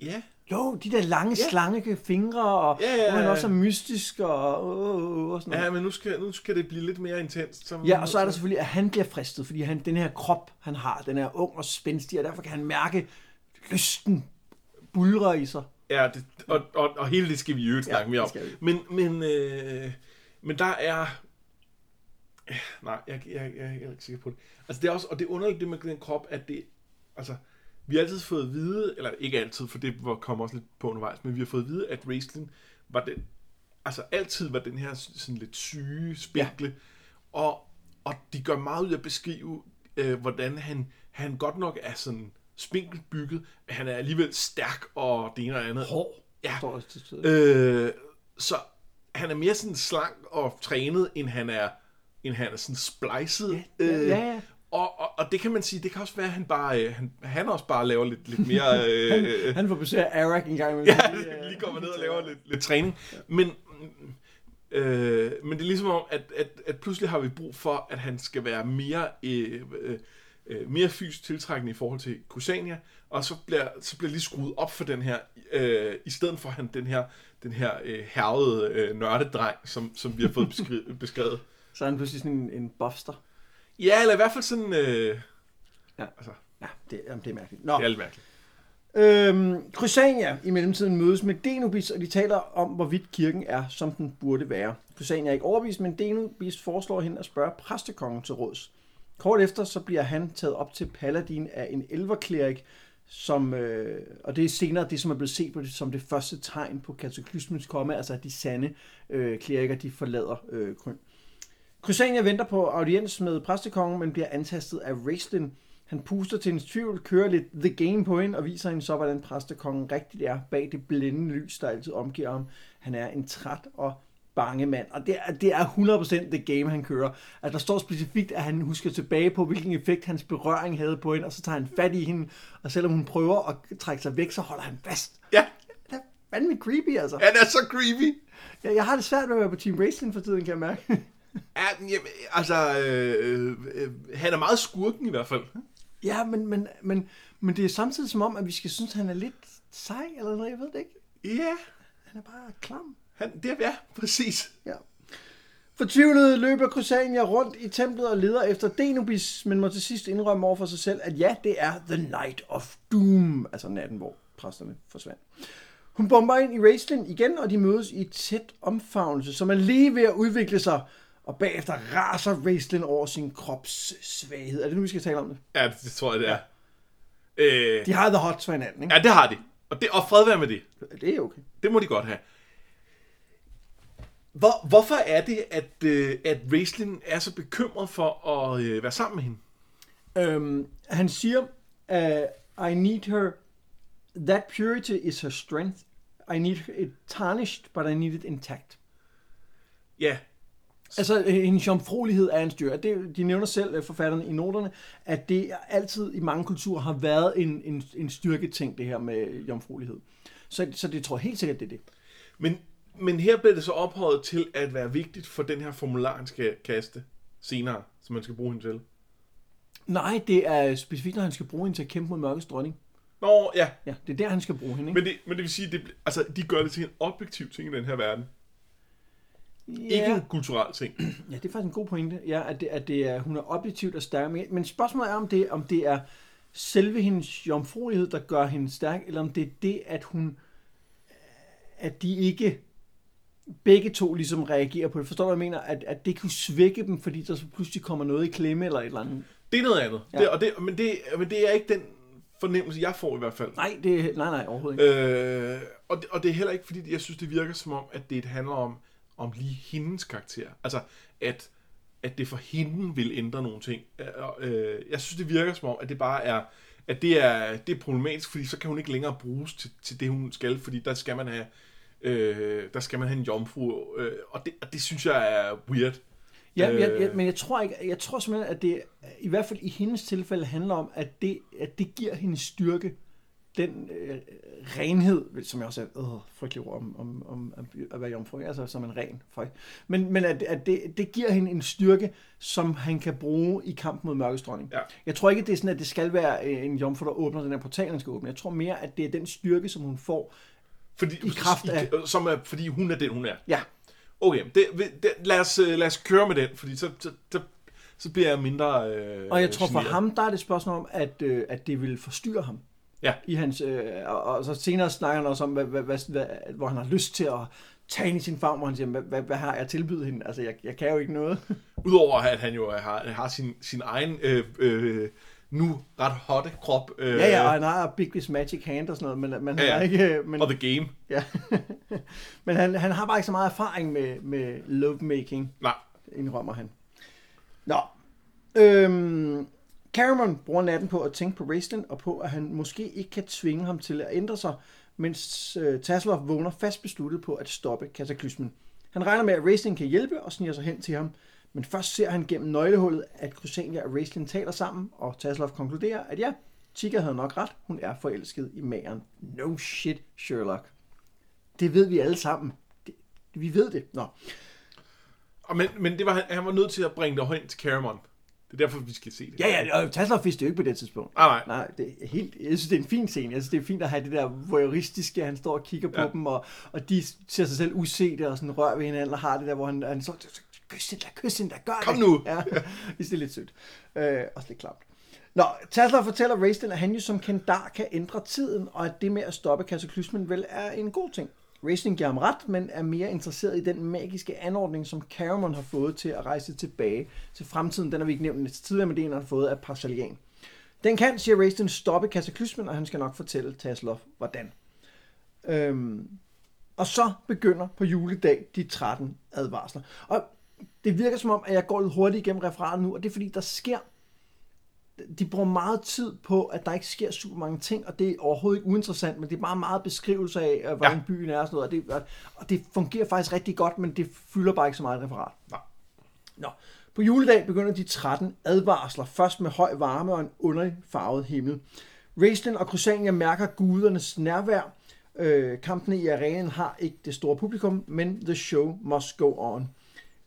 Ja, Jo, de der lange, Ja. slange fingre, og Ja, ja, ja, ja. også er mystisk, og, og, og sådan noget. ja men nu skal, nu skal det blive lidt mere intenst. Så Ja, og så er der selvfølgelig, at han bliver fristet, fordi han, den her krop, han har, den er ung og spændstig, og derfor kan han mærke lysten bulre i sig. Ja, det, og, og, og hele det skal vi jo snakke Ja, mere om. Men, men, øh, men der er... Nej, jeg, jeg, jeg, jeg er ikke sikker på det. Altså det er også, og det er underligt det med den krop, at det... Altså, vi har altid fået at vide, eller ikke altid, for det var- kom også lidt på undervejs, men vi har fået at vide, at Raistlin var den... Altså altid var den her sådan lidt syge, spinkle. Ja. Og, og de gør meget ud af at beskrive, øh, hvordan han, han godt nok er sådan spinkelt bygget, men han er alligevel stærk og det ene og det andet. Hår. Ja. Øh, så han er mere sådan slank og trænet, end han er, end han er sådan splicet. Ja, ja, Øh, ja, ja. Og, og, og, det kan man sige, det kan også være, at han bare, øh, han, han også bare laver lidt, lidt mere... [LAUGHS] Øh, Han får besøg af Arak en gang ja, [LAUGHS] Lige, øh, lige kommer ned og laver lidt, lidt træning. Men, øh, men det er ligesom om, at, at, at pludselig har vi brug for, at han skal være mere, øh, øh, øh, mere fysisk tiltrækkende i forhold til Kusania, og så bliver, så bliver lige skruet op for den her, øh, i stedet for han, den her, den her øh, hervede øh, nørdedreng, som, som vi har fået [LAUGHS] beskrevet. Så er han pludselig sådan en, en buffster. Ja, eller i hvert fald sådan, øh, Ja. altså, Ja, det, jamen, det er mærkeligt. Nå. det er lidt mærkeligt. Øhm, Crysania i mellemtiden mødes med Denubis, og de taler om, hvorvidt kirken er, som den burde være. Crysania er ikke overbevist, men Denubis foreslår hende at spørge præstekongen til råds. Kort efter så bliver han taget op til paladin af en elverklerik, som, øh, og det er senere det, som er blevet set på det, som det første tegn på kataklysmens komme, altså at de sande øh, kleriker, de forlader øh, Krym. Crysania venter på audiens med præstekongen, men bliver antastet af Raistlin. Han puster til hendes tvivl, kører lidt the game på hende og viser hende så, hvordan præstekongen rigtigt er bag det blændende lys, der altid omgiver ham. Han er en træt og bange mand, og det er, det er 100% the game, han kører. At der står specifikt, at han husker tilbage på, hvilken effekt hans berøring havde på hende, og så tager han fat i hende, og selvom hun prøver at trække sig væk, så holder han fast. Ja, Det er fandme creepy, altså. han er så creepy. Jeg, jeg har det svært med at være på Team Racing for tiden, kan jeg mærke. [LAUGHS] Ja, jamen, altså, øh, øh, han er meget skurken i hvert fald. Ja, men, men, men, men det er samtidig som om, at vi skal synes, at han er lidt sej, eller noget, jeg ved det ikke. Ja, Han er bare klam. han, det er, ja, præcis. Ja. Fortvivlet løber Crusania rundt i templet og leder efter Denubis, men må til sidst indrømme over for sig selv, at ja, det er The Night of Doom, altså natten, hvor præsterne forsvandt. Hun bomber ind i Raistlin igen, og de mødes i et tæt omfavnelse, som er lige ved at udvikle sig, og bagefter raser Raistlin over sin krops svaghed. Er det nu, vi skal tale om det? Ja, det, tror jeg, det er. Øh, De har the hot for hinanden, ikke? ja, det har de. Og, det, og fred være med det. Det er okay. Det må de godt have. Hvor, hvorfor er det, at, øh, at Raislin er så bekymret for at øh, være sammen med hende? Øhm, han siger, uh, I need her, that purity is her strength. I need it tarnished, but I need it intact. Ja, Altså, øh, hendes jomfruelighed er en styrke. Det, de nævner selv, øh, forfatterne i noterne, at det altid i mange kulturer har været en, en, en styrketing, det her med jomfruelighed. Så, så det tror jeg helt sikkert, det er det. men, men her bliver det så ophøjet til at være vigtigt for den her formular, han skal kaste senere, som man skal bruge hende til. Nej, det er specifikt, når han skal bruge hende til at kæmpe mod mørkets dronning. Nå, ja. Ja, det er der, han skal bruge hende, ikke? Men det, men det vil sige, det, altså, de gør det til en objektiv ting i den her verden. Ja. Ikke en kulturel ting. [CLEARS THROAT] Ja, det er faktisk en god pointe, ja, at, det, at det er, hun er objektivt og stærk. Men, spørgsmålet er, om det, om det er selve hendes jomfruelighed, der gør hende stærk, eller om det er det, at hun at de ikke begge to ligesom reagerer på det. Forstår du, hvad jeg mener? At, at det kunne svække dem, fordi der så pludselig kommer noget i klemme eller et eller andet. Det er noget andet. Ja. Det, og det, men, det, men det er ikke den fornemmelse, jeg får i hvert fald. Nej, det, nej, nej, overhovedet ikke. Øh, og, det, og det er heller ikke, fordi jeg synes, det virker som om, at det handler om, om lige hendes karakter. Altså, at, at det for hende vil ændre nogle ting. Øh, jeg synes, det virker som om, at det bare er, at det er, det er problematisk, fordi så kan hun ikke længere bruges til, til det, hun skal, fordi der skal man have, øh, der skal man have en jomfru, øh, og, det, og det synes jeg er weird. Ja, øh... jeg, øh, jeg, men jeg tror ikke, jeg tror simpelthen, at det i hvert fald i hendes tilfælde handler om, at det, at det giver hende styrke, den øh, renhed, som jeg også er øh, frygtelig ord om, om, om at være jomfru, altså som en ren føj. Men, men at, at det, det giver hende en styrke, som han kan bruge i kamp mod mørkets dronning. Ja. Jeg tror ikke, at det er sådan, at det skal være øh, en jomfru, der åbner den her portal, han skal åbne. Jeg tror mere, at det er den styrke, som hun får. Fordi, I kraft af- I, som er, fordi hun er den, hun er. Ja, Okay, det, det, lad, os, øh, lad os køre med den, fordi så, så, så, så bliver jeg mindre øh, Og jeg tror for generet. ham, der er det et spørgsmål om, at, øh, at det vil forstyrre ham. Ja. I hans, øh, og, og så senere snakker han også om, hvad, hvad, hvad, hvad, hvor han har lyst til at tage hende i sin favn, hvor han siger, hvad, hvad, hvad har jeg tilbydet hende? Altså, jeg, jeg kan jo ikke noget. [LAUGHS] Udover at han jo har, har sin, sin egen øh, øh, nu ret hotte krop. Øh, ja, ja, og han har Big Miss Magic Hand og sådan noget, men, men han Ja, ja. har ikke... øh, Men, Og The Game. ja. [LAUGHS] men han, han har bare ikke så meget erfaring med, med lovemaking. Nej, indrømmer han. Nå. Øhm, Cameron bruger natten på at tænke på Raistlin, og på, at han måske ikke kan tvinge ham til at ændre sig, mens øh, Tasselhoff vågner fast besluttet på at stoppe kataklysmen. Han regner med, at Raistlin kan hjælpe og sniger sig hen til ham, men først ser han gennem nøglehullet, at Crusania og Raistlin taler sammen, og Tasselhoff konkluderer, at ja, Chica havde nok ret, hun er forelsket i mageren. No shit, Sherlock. Det ved vi alle sammen. Det, vi ved det. Nå. Og men, men det var, han, han var nødt til at bringe det hen til Caramon. Det er derfor, vi skal se det. Ja, ja, og Tasselhoff vidste det jo ikke på det tidspunkt. Ah, nej. Nej, det er helt, jeg synes, det er en fin scene. Jeg synes, det er fint at have det der voyeuristiske, han står og kigger på Ja. dem, og, og de ser sig selv usete og sådan rører ved hinanden, og har det der, hvor han, han så, kys hende da, kys hende da, gør Kom det. nu. Ja, [LAUGHS] det er lidt sødt. Øh, også lidt klamt. Nå, Tasler fortæller Raistlin, at han jo som kendar kan ændre tiden, og at det med at stoppe kataklysmen vel er en god ting. Racing giver ham ret, men er mere interesseret i den magiske anordning, som Caramon har fået til at rejse tilbage til fremtiden. Den har vi ikke nævnt lidt tidligere, men det er en, han har fået af Parsalian. Den kan, siger Racing, stoppe kataklysmen, og han skal nok fortælle Tasloff, hvordan. Øhm, og så begynder på juledag de 13 advarsler. Og det virker som om, at jeg går lidt hurtigt igennem referatet nu, og det er fordi, der sker de bruger meget tid på, at der ikke sker super mange ting, og det er overhovedet ikke uinteressant, men det er bare meget beskrivelse af, hvordan ja. byen er og sådan noget, og det, og- det fungerer faktisk rigtig godt, men det fylder bare ikke så meget referat. Nej. Nå. På juledag begynder de 13 advarsler, først med høj varme og en underlig farvet himmel. Raistlin og Crusania mærker gudernes nærvær. Øh, kampene i arenaen har ikke det store publikum, men the show must go on.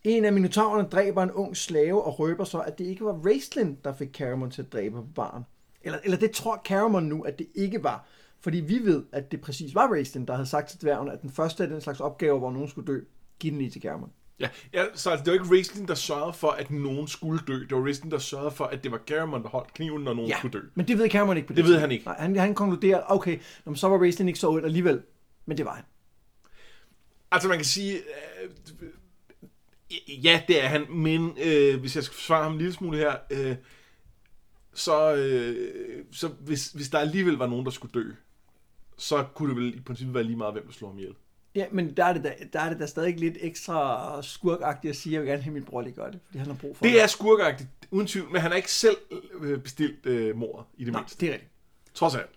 En af minotaurerne dræber en ung slave og røber så, at det ikke var Raistlin, der fik Caramon til at dræbe på barn. Eller, eller det tror Caramon nu, at det ikke var. Fordi vi ved, at det præcis var Raistlin, der havde sagt til dværgen, at den første af den slags opgaver, hvor nogen skulle dø, giv den lige til Caramon. Ja, ja, så altså, det var ikke Raistlin, der sørgede for, at nogen skulle dø. Det var Raistlin, der sørgede for, at det var Caramon, der holdt kniven, når nogen Ja, skulle dø. men det ved Cameron ikke på det, Det ved han ikke. Nej, han, han konkluderer, okay, så var Raistlin ikke så ondt alligevel. Men det var han. Altså man kan sige, øh, ja det er han, men øh, hvis jeg skal forsvare ham en lille smule her, øh, så, øh, så hvis, hvis der alligevel var nogen, der skulle dø, så kunne det vel i princippet være lige meget, hvem der slår ham ihjel. Ja, men der er det da, der er det da stadig lidt ekstra skurkagtigt at sige, at jeg vil gerne have min bror lige gøre det, fordi han har brug for Det er skurkagtigt, uden tvivl, men han har ikke selv øh, bestilt øh, mordet i det Nej, mindste. det er rigtigt. Trods alt.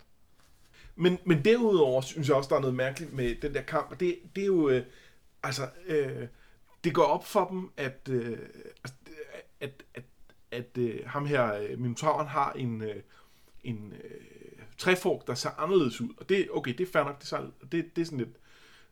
Men, men derudover synes jeg også, der er noget mærkeligt med den der kamp, og det, det er jo, øh, altså, øh, det går op for dem, at, øh, altså, at, at, at øh, ham her, øh, Minotauren, har en, øh, en øh, træfork, der ser anderledes ud. Og det, okay, det er fair nok, det, ser, det, det er sådan lidt,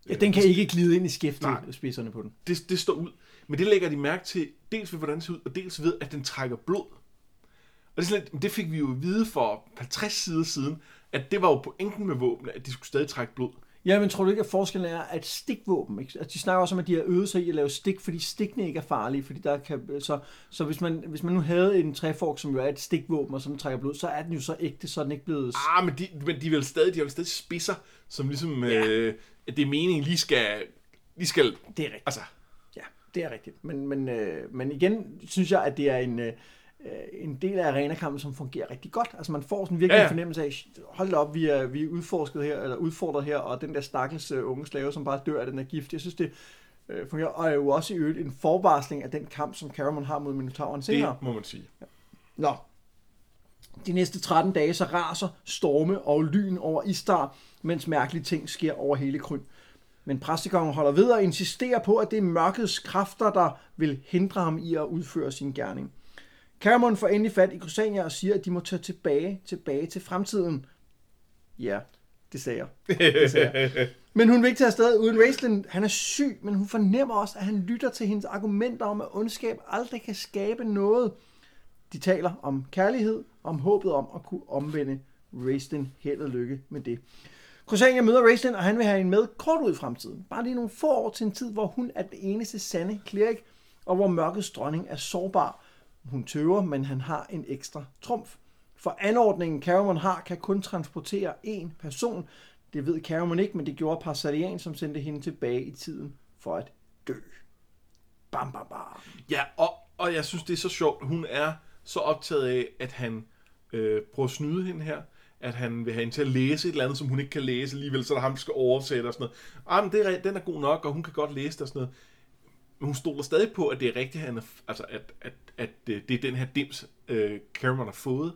Ja, den kan ikke glide ind i skæftet, spidserne på den. det, det står ud. Men det lægger de mærke til, dels ved hvordan det ser ud, og dels ved, at den trækker blod. Og det, er sådan lidt, det fik vi jo at vide for 50 sider siden, at det var jo pointen med våbnene, at de skulle stadig trække blod. Ja, men tror du ikke, at forskellen er, at stikvåben, ikke? at de snakker også om, at de har øvet sig i at lave stik, fordi stikkene ikke er farlige, fordi der kan, så, så hvis, man, hvis man nu havde en træfork, som jo er et stikvåben, og som trækker blod, så er den jo så ægte, så er den ikke blevet... Ah, men de, men de er vel stadig, de har vel stadig spidser, som ligesom, ja. øh, at det er meningen, lige skal, lige skal, Det er rigtigt. altså, Ja, det er rigtigt. Men, men, øh, men igen synes jeg, at det er en, øh, en del af arenakampen, som fungerer rigtig godt. Altså man får sådan virkelig Ja, ja, ja. en fornemmelse af, hold da op, vi er, vi er udforsket her, eller udfordret her, og den der stakkels øh, unge slave, som bare dør af den her gift. Jeg synes, det øh, fungerer, og er jo også i øvrigt en forvarsling af den kamp, som Caramon har mod Minotauren senere. det må man sige. Nå. De næste 13 dage så raser storme og lyn over Istar, mens mærkelige ting sker over hele Kryn. Men præstekongen holder ved og insisterer på, at det er mørkets kræfter, der vil hindre ham i at udføre sin gerning. Caramon får endelig fat i Crusania og siger, at de må tage tilbage, tilbage til fremtiden. Ja, det sagde jeg. Det sagde jeg. [LAUGHS] Men hun vil ikke tage afsted uden Raistlin. Han er syg, men hun fornemmer også, at han lytter til hendes argumenter om, at ondskab aldrig kan skabe noget. De taler om kærlighed, om håbet om at kunne omvende Raistlin. Held og lykke med det. Crusania møder Raistlin, og han vil have hende med kort ud i fremtiden. Bare lige nogle få år til en tid, hvor hun er den eneste sande cleric, og hvor mørkets dronning er sårbar. Hun tøver, men han har en ekstra trumf. For anordningen Caramon har, kan kun transportere én person. Det ved Caramon ikke, men det gjorde Parsalian, som sendte hende tilbage i tiden for at dø. Bam, bam, bam. Ja, og, og jeg synes, det er så sjovt. Hun er så optaget af, at han øh, prøver at snyde hende her. At han vil have hende til at læse et eller andet, som hun ikke kan læse alligevel, så der ham, der skal oversætte og sådan noget. Ah, men det er, den er god nok, og hun kan godt læse det og sådan noget. Men hun stoler stadig på, at det er rigtigt, han er, altså, at, at, at, øh, det er den her dims, øh, Cameron har fået.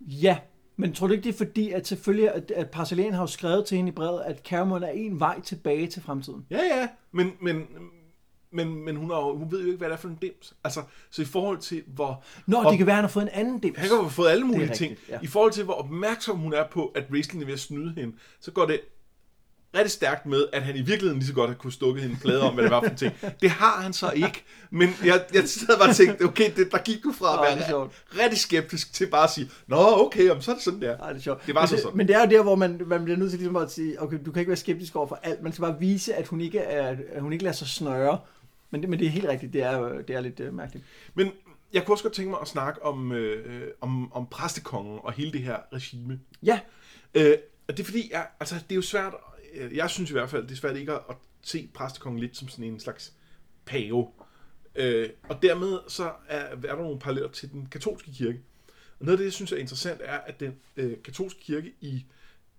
Ja, men tror du ikke, det er fordi, at selvfølgelig, at, at Parsalian har jo skrevet til hende i brevet, at Caramon er en vej tilbage til fremtiden? Ja, ja, men, men, men, men hun, har, hun ved jo ikke, hvad det er for en dims. Altså, så i forhold til, hvor... Nå, det kan være, at han har fået en anden dims. Han kan have fået alle mulige rigtigt, ting. ja. I forhold til, hvor opmærksom hun er på, at wrestling er ved at snyde hende, så går det rigtig stærkt med, at han i virkeligheden lige så godt har kunne stukke hende en plade om, hvad det var for en ting. Det har han så ikke. Men jeg, jeg sad bare og tænkte, okay, det, der gik du fra at være sjovt. rigtig skeptisk til bare at sige, nå, okay, jamen, så er det sådan der. Ej, det er sjovt. Det var men så sådan. Men det er jo der, hvor man, man bliver nødt til ligesom at sige, okay, du kan ikke være skeptisk over for alt. Man skal bare vise, at hun ikke, er, at hun ikke lader sig snøre. Men det, men det er helt rigtigt, det er, det er lidt uh, mærkeligt. Men jeg kunne også godt tænke mig at snakke om, øh, om, om præstekongen og hele det her regime. Ja, Øh, og det er fordi, jeg, altså, det er jo svært, øh, jeg synes i hvert fald, det er svært ikke at, at se præstekongen lidt som sådan en slags pave. Øh, og dermed så er, er der nogle paralleller til den katolske kirke. Og noget af det, jeg synes er interessant, er, at den øh, katolske kirke i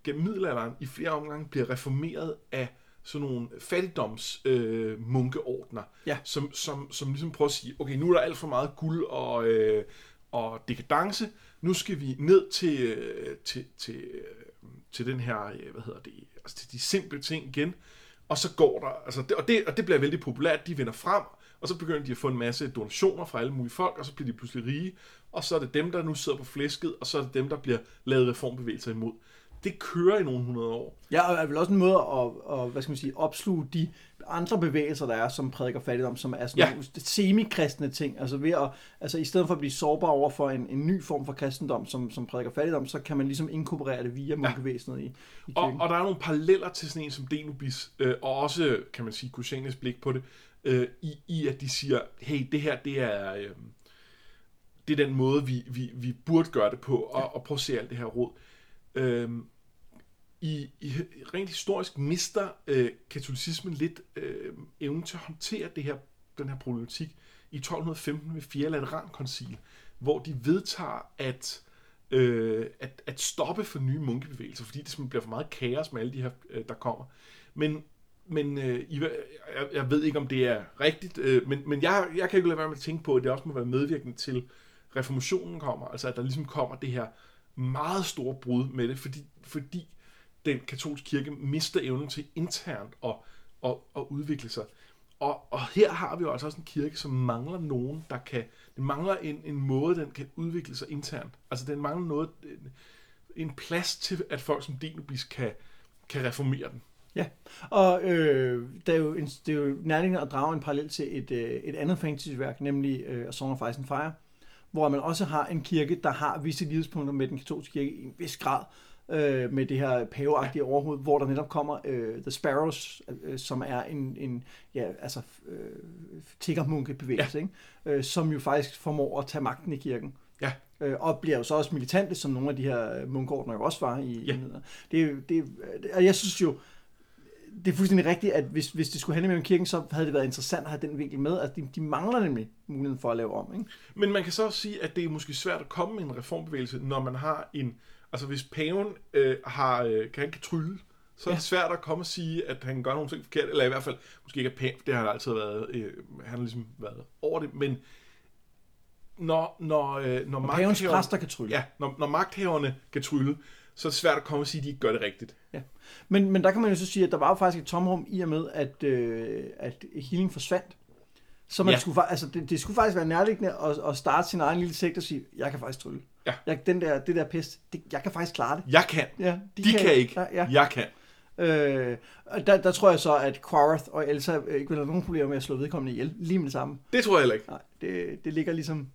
gennem middelalderen i flere omgange bliver reformeret af sådan nogle fattigdoms øh, Ja. som, som, som ligesom prøver at sige, okay, nu er der alt for meget guld og, øh, og dekadence, nu skal vi ned til, øh, til, til, øh, til den her, øh, hvad hedder det, altså til de simple ting igen, og så går der, altså det, og, det, og det bliver vældig populært, de vinder frem, og så begynder de at få en masse donationer fra alle mulige folk, og så bliver de pludselig rige, og så er det dem, der nu sidder på flæsket, og så er det dem, der bliver lavet reformbevægelser imod. Det kører i nogle hundrede år. Ja, og er vel også en måde at, at hvad skal man sige, opsluge de andre bevægelser, der er, som prædiker fattigdom, som er sådan Ja. ja. nogle semikristne ting. Altså, ved at, altså i stedet for at blive sårbar over for en, en ny form for kristendom, som, som prædiker fattigdom, så kan man ligesom inkorporere det via munkevæsenet i, i Og, kirken. og der er nogle paralleller til sådan en som Denubis, øh, og også, kan man sige, Kushanes blik på det, øh, i, i at de siger, hey, det her, det er, øh, det er den måde, vi, vi, vi burde gøre det på, og, og prøve at se alt det her råd. Øh, i, i rent historisk mister øh, katolicismen lidt øh, evnen til at håndtere det her, den her problematik i 1215 ved 4. Laterankoncil, hvor de vedtager at, øh, at, at stoppe for nye munkebevægelser, fordi det simpelthen bliver for meget kaos med alle de her, øh, der kommer. Men, men øh, I, jeg, jeg ved ikke, om det er rigtigt, øh, men, men jeg, jeg kan ikke lade være med at tænke på, at det også må være medvirkende til, reformationen kommer, altså at der ligesom kommer det her meget store brud med det, fordi, fordi den katolske kirke mister evnen til internt at, at, at udvikle sig. Og, og her har vi jo altså også en kirke, som mangler nogen, der kan... Den mangler en, en måde, den kan udvikle sig internt. Altså den mangler noget, en, en plads til, at folk som Denubis kan, kan reformere den. Ja, og øh, det, er jo en, det er jo nærliggende at drage en parallel til et, øh, et andet fantasyværk, nemlig øh, A Song of Ice and Fire, hvor man også har en kirke, der har visse lidspunkter med den katolske kirke i en vis grad, øh, med det her paveagtige overhoved, hvor der netop kommer øh, The Sparrows, øh, som er en, en ja, altså, øh, tiggermunkebevægelse, ja. ikke? Øh, som jo faktisk formår at tage magten i kirken. Ja. Øh, og bliver jo så også militante, som nogle af de her munkordner jo også var i. Ja. Det, det, og jeg synes jo, det er fuldstændig rigtigt, at hvis, hvis det skulle handle med kirken, så havde det været interessant at have den vinkel med. Altså, de, de mangler nemlig muligheden for at lave om. Ikke? Men man kan så også sige, at det er måske svært at komme med en reformbevægelse, når man har en... Altså hvis paven øh, har, øh, kan han kan trylle, så er det svært at komme og sige, at han gør nogle ting forkert, eller i hvert fald, måske ikke er pæn, det har han altid været, øh, han har ligesom været over det, men når, når, øh, når, når pavens præster kan trylle. Ja, når, når magthaverne kan trylle, så er det svært at komme og sige, at de ikke gør det rigtigt. Ja. Men, men der kan man jo så sige, at der var jo faktisk et tomrum i og med, at, øh, at healing forsvandt. Så man ja. skulle, altså, det, det skulle faktisk være nærliggende at, at starte sin egen lille sekt og sige, jeg kan faktisk trylle. Ja. Jeg, den der, det der pest, det, jeg kan faktisk klare det. Jeg kan. Ja, de, de kan, kan ikke. Ja, ja. Jeg kan. Øh, der, der tror jeg så, at Quarth og Elsa ikke vil have nogen problemer med at slå vedkommende ihjel. Lige med det samme. Det tror jeg heller ikke. Nej, det, det ligger ligesom...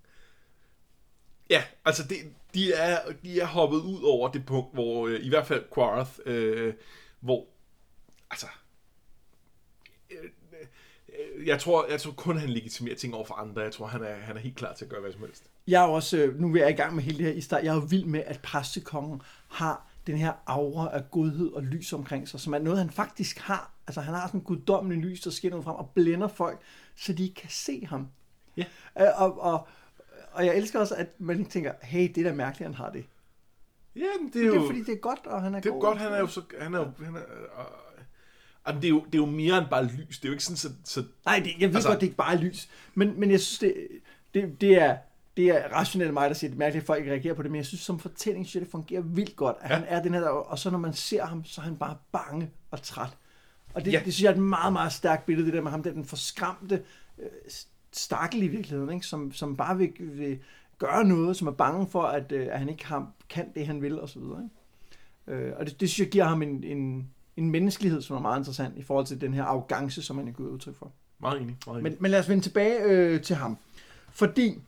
Ja, altså det, de, er, de er hoppet ud over det punkt, hvor øh, i hvert fald Quarth, øh, hvor altså øh, jeg tror, jeg tror kun, han legitimerer ting over for andre. Jeg tror, han er, han er helt klar til at gøre hvad som helst. Jeg er også, øh, nu er jeg i gang med hele det her i start, jeg er jo vild med, at præstekongen har den her aura af godhed og lys omkring sig, som er noget, han faktisk har. Altså, han har sådan en guddommelig lys, der skinner frem og blænder folk, så de ikke kan se ham. Ja. Øh, og, og, og jeg elsker også, at man tænker, hey, det er da mærkeligt, han har det. Ja, det er jo... Det er fordi, det er godt, og han er Det er god. godt, han er jo så... Han er jo, han er, øh, Jamen, det, er jo, det er jo mere end bare lys. Det er jo ikke sådan, så... så Nej, det, jeg ved altså, godt, det er ikke bare lys. Men, men jeg synes, det, det, det er det er rationelt mig, der siger, det er mærkeligt, at folk ikke reagerer på det, men jeg synes, som fortælling, synes jeg, det fungerer vildt godt, at ja. han er den her, og så når man ser ham, så er han bare bange og træt. Og det, ja. det synes jeg er et meget, meget stærkt billede, det der med ham, der den forskræmte øh, stakkel i virkeligheden, ikke? Som, som bare vil, vil gøre noget, som er bange for, at, øh, at han ikke har, kan det, han vil, og så videre. Ikke? Øh, og det, det synes jeg giver ham en, en, en menneskelighed, som er meget interessant i forhold til den her arrogance, som han er gået udtryk for. Meget enig. Meget enig. Men, men lad os vende tilbage øh, til ham. Fordi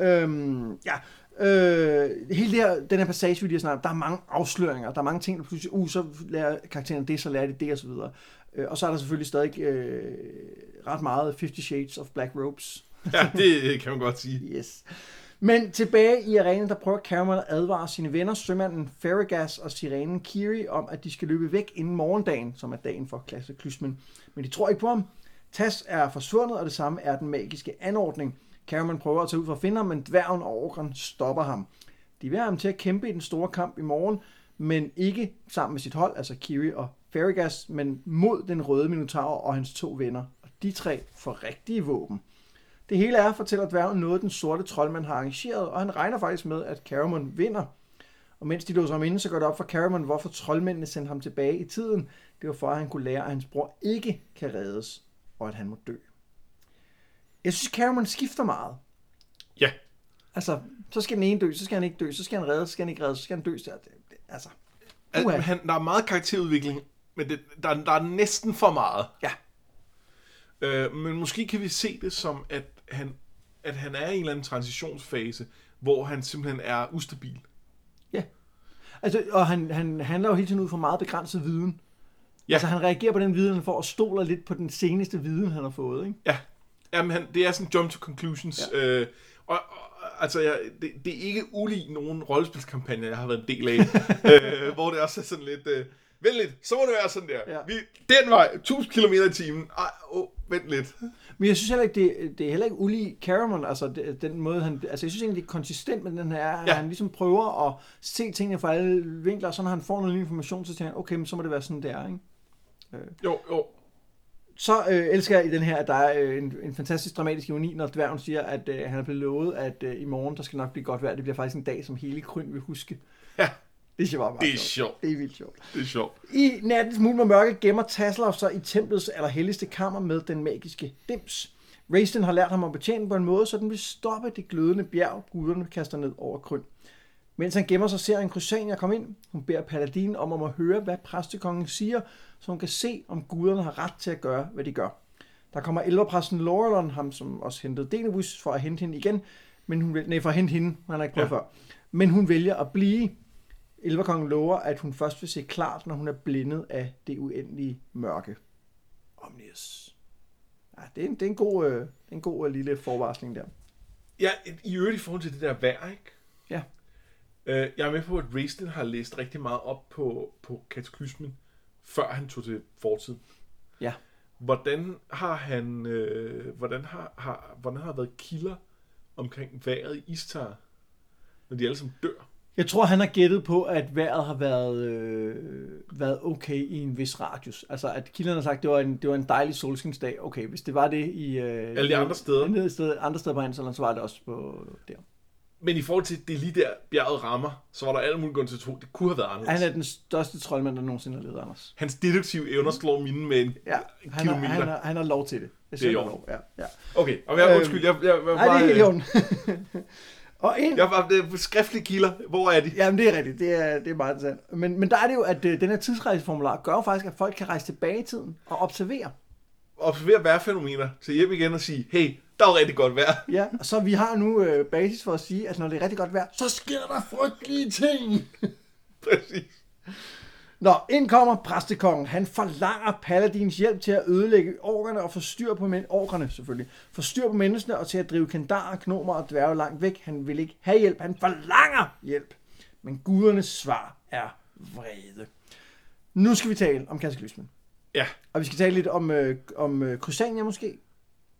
Øhm, ja, øh, hele det her, den her passage, vi lige har snakket der er mange afsløringer, der er mange ting, der pludselig, uh, så lærer karakteren det, så lærer de det, og så videre. Øh, og så er der selvfølgelig stadig øh, ret meget 50 Shades of Black Robes. [LAUGHS] ja, det kan man godt sige. Yes. Men tilbage i arenaen, der prøver Cameron at advare sine venner, sømanden Ferragas og sirenen Kiri, om at de skal løbe væk inden morgendagen, som er dagen for klasse Klysmen. Men de tror ikke på ham. Tas er forsvundet, og det samme er den magiske anordning. Cameron prøver at tage ud for at finde ham, men dværgen og orkeren stopper ham. De vil ham til at kæmpe i den store kamp i morgen, men ikke sammen med sit hold, altså Kiri og Ferrigas, men mod den røde minotaur og hans to venner. Og de tre får rigtige våben. Det hele er, fortæller dværgen, noget den sorte troldmand har arrangeret, og han regner faktisk med, at Caramon vinder. Og mens de låser ham inde, så går det op for Caramon, hvorfor troldmændene sendte ham tilbage i tiden. Det var for, at han kunne lære, at hans bror ikke kan reddes, og at han må dø. Jeg synes, Cameron skifter meget. Ja. Altså, så skal den ene dø, så skal han ikke dø, så skal han redde, så skal han ikke redde, så skal han dø. Så, altså, altså han, der er meget karakterudvikling, men det, der, der er næsten for meget. Ja. Øh, men måske kan vi se det som, at han, at han er i en eller anden transitionsfase, hvor han simpelthen er ustabil. Ja. Altså, og han, han handler jo hele tiden ud fra meget begrænset viden. Ja. Altså, han reagerer på den viden, han får, og stoler lidt på den seneste viden, han har fået, ikke? Ja. Jamen, han, det er sådan jump to conclusions. Ja. Øh, og, og, altså, jeg, det, det er ikke ulig nogen rollespilskampagne, jeg har været en del af, [LAUGHS] øh, hvor det også er sådan lidt, øh, vent lidt, så må det være sådan der. Ja. Vi, den vej, 1000 km i timen. Ej, åh, vent lidt. Men jeg synes heller ikke, det, det er heller ikke ulig Caramon, altså det, den måde, han, altså jeg synes egentlig, det er konsistent med den her, ja. Han ligesom prøver at se tingene fra alle vinkler, og så når han får noget ny information, så tænker han, okay, men så må det være sådan, det er, ikke? Jo, jo. Så øh, elsker jeg i den her, at der er øh, en, en fantastisk dramatisk ironi, når dværgen siger, at øh, han er blevet lovet, at øh, i morgen, der skal nok blive godt vejr. Det bliver faktisk en dag, som hele Kryn vil huske. Ja, Det var meget det er sjovt. sjovt. Det er vildt sjovt. Det er sjovt. I nattens mulm og mørke gemmer Tasselhoff sig i templets allerhelligste kammer med den magiske dims. Raisten har lært ham at betjene på en måde, så den vil stoppe det glødende bjerg, guderne kaster ned over Kryn. Mens han gemmer sig, ser en Crusania komme ind. Hun beder Paladin om, om at høre, hvad præstekongen siger, så hun kan se, om guderne har ret til at gøre, hvad de gør. Der kommer elverpræsten Laurelon, ham som også hentede Denebus, for at hente hende igen, men hun vil, nej, for at hente hende, han har ikke prøvet ja. Før. Men hun vælger at blive. Elverkongen lover, at hun først vil se klart, når hun er blindet af det uendelige mørke. Omnius. Ja, det er en, det er en god, øh, er en god øh, lille forvarsling der. Ja, i øvrigt i forhold til det der vejr, ikke? Ja. Øh, jeg er med på, at Raistlin har læst rigtig meget op på, på kataklysmen, før han tog til fortiden. Ja. Hvordan har han, øh, hvordan har, har, hvordan har været kilder omkring vejret i Istar, når de alle sammen dør? Jeg tror, han har gættet på, at vejret har været, øh, været okay i en vis radius. Altså, at kilderne har sagt, at det var en, det var en dejlig solskinsdag. Okay, hvis det var det i... Øh, Alle de andre steder. Nede sted, andre steder på Hanseland, så var det også på der. Men i forhold til, det lige der bjerget rammer, så var der alle mulige grunde til at tro, det kunne have været anderledes. Han er den største troldmand, der nogensinde har levet, Anders. Hans deduktive evner slår mine med en Ja, han har, kilometer. han, har, han har lov til det. Jeg Det er orden. lov. Ja, ja. Okay, og jeg, Øhm, undskyld, jeg, jeg, jeg, Nej, det er helt [LAUGHS] og en, jeg var det er skriftlige kilder. Hvor er de? Jamen, det er rigtigt. Det er, det er meget sandt. Men, men der er det jo, at øh, den her tidsrejseformular gør jo faktisk, at folk kan rejse tilbage i tiden og observere. Observere vejrfænomener, så hjem igen og sige, hey, der er jo rigtig godt vejr. Ja, så vi har nu øh, basis for at sige, at når det er rigtig godt vejr, så sker der frygtelige ting. [LAUGHS] Præcis. Nå, ind kommer præstekongen. Han forlanger Paladins hjælp til at ødelægge orkerne og få styr på men- orkerne, selvfølgelig. Få styr på menneskene og til at drive kandarer, gnomer og dværge langt væk. Han vil ikke have hjælp, han forlanger hjælp. Men gudernes svar er vrede. Nu skal vi tale om kataklysmen. Ja. Og vi skal tale lidt om, øh, om øh, Crusania måske.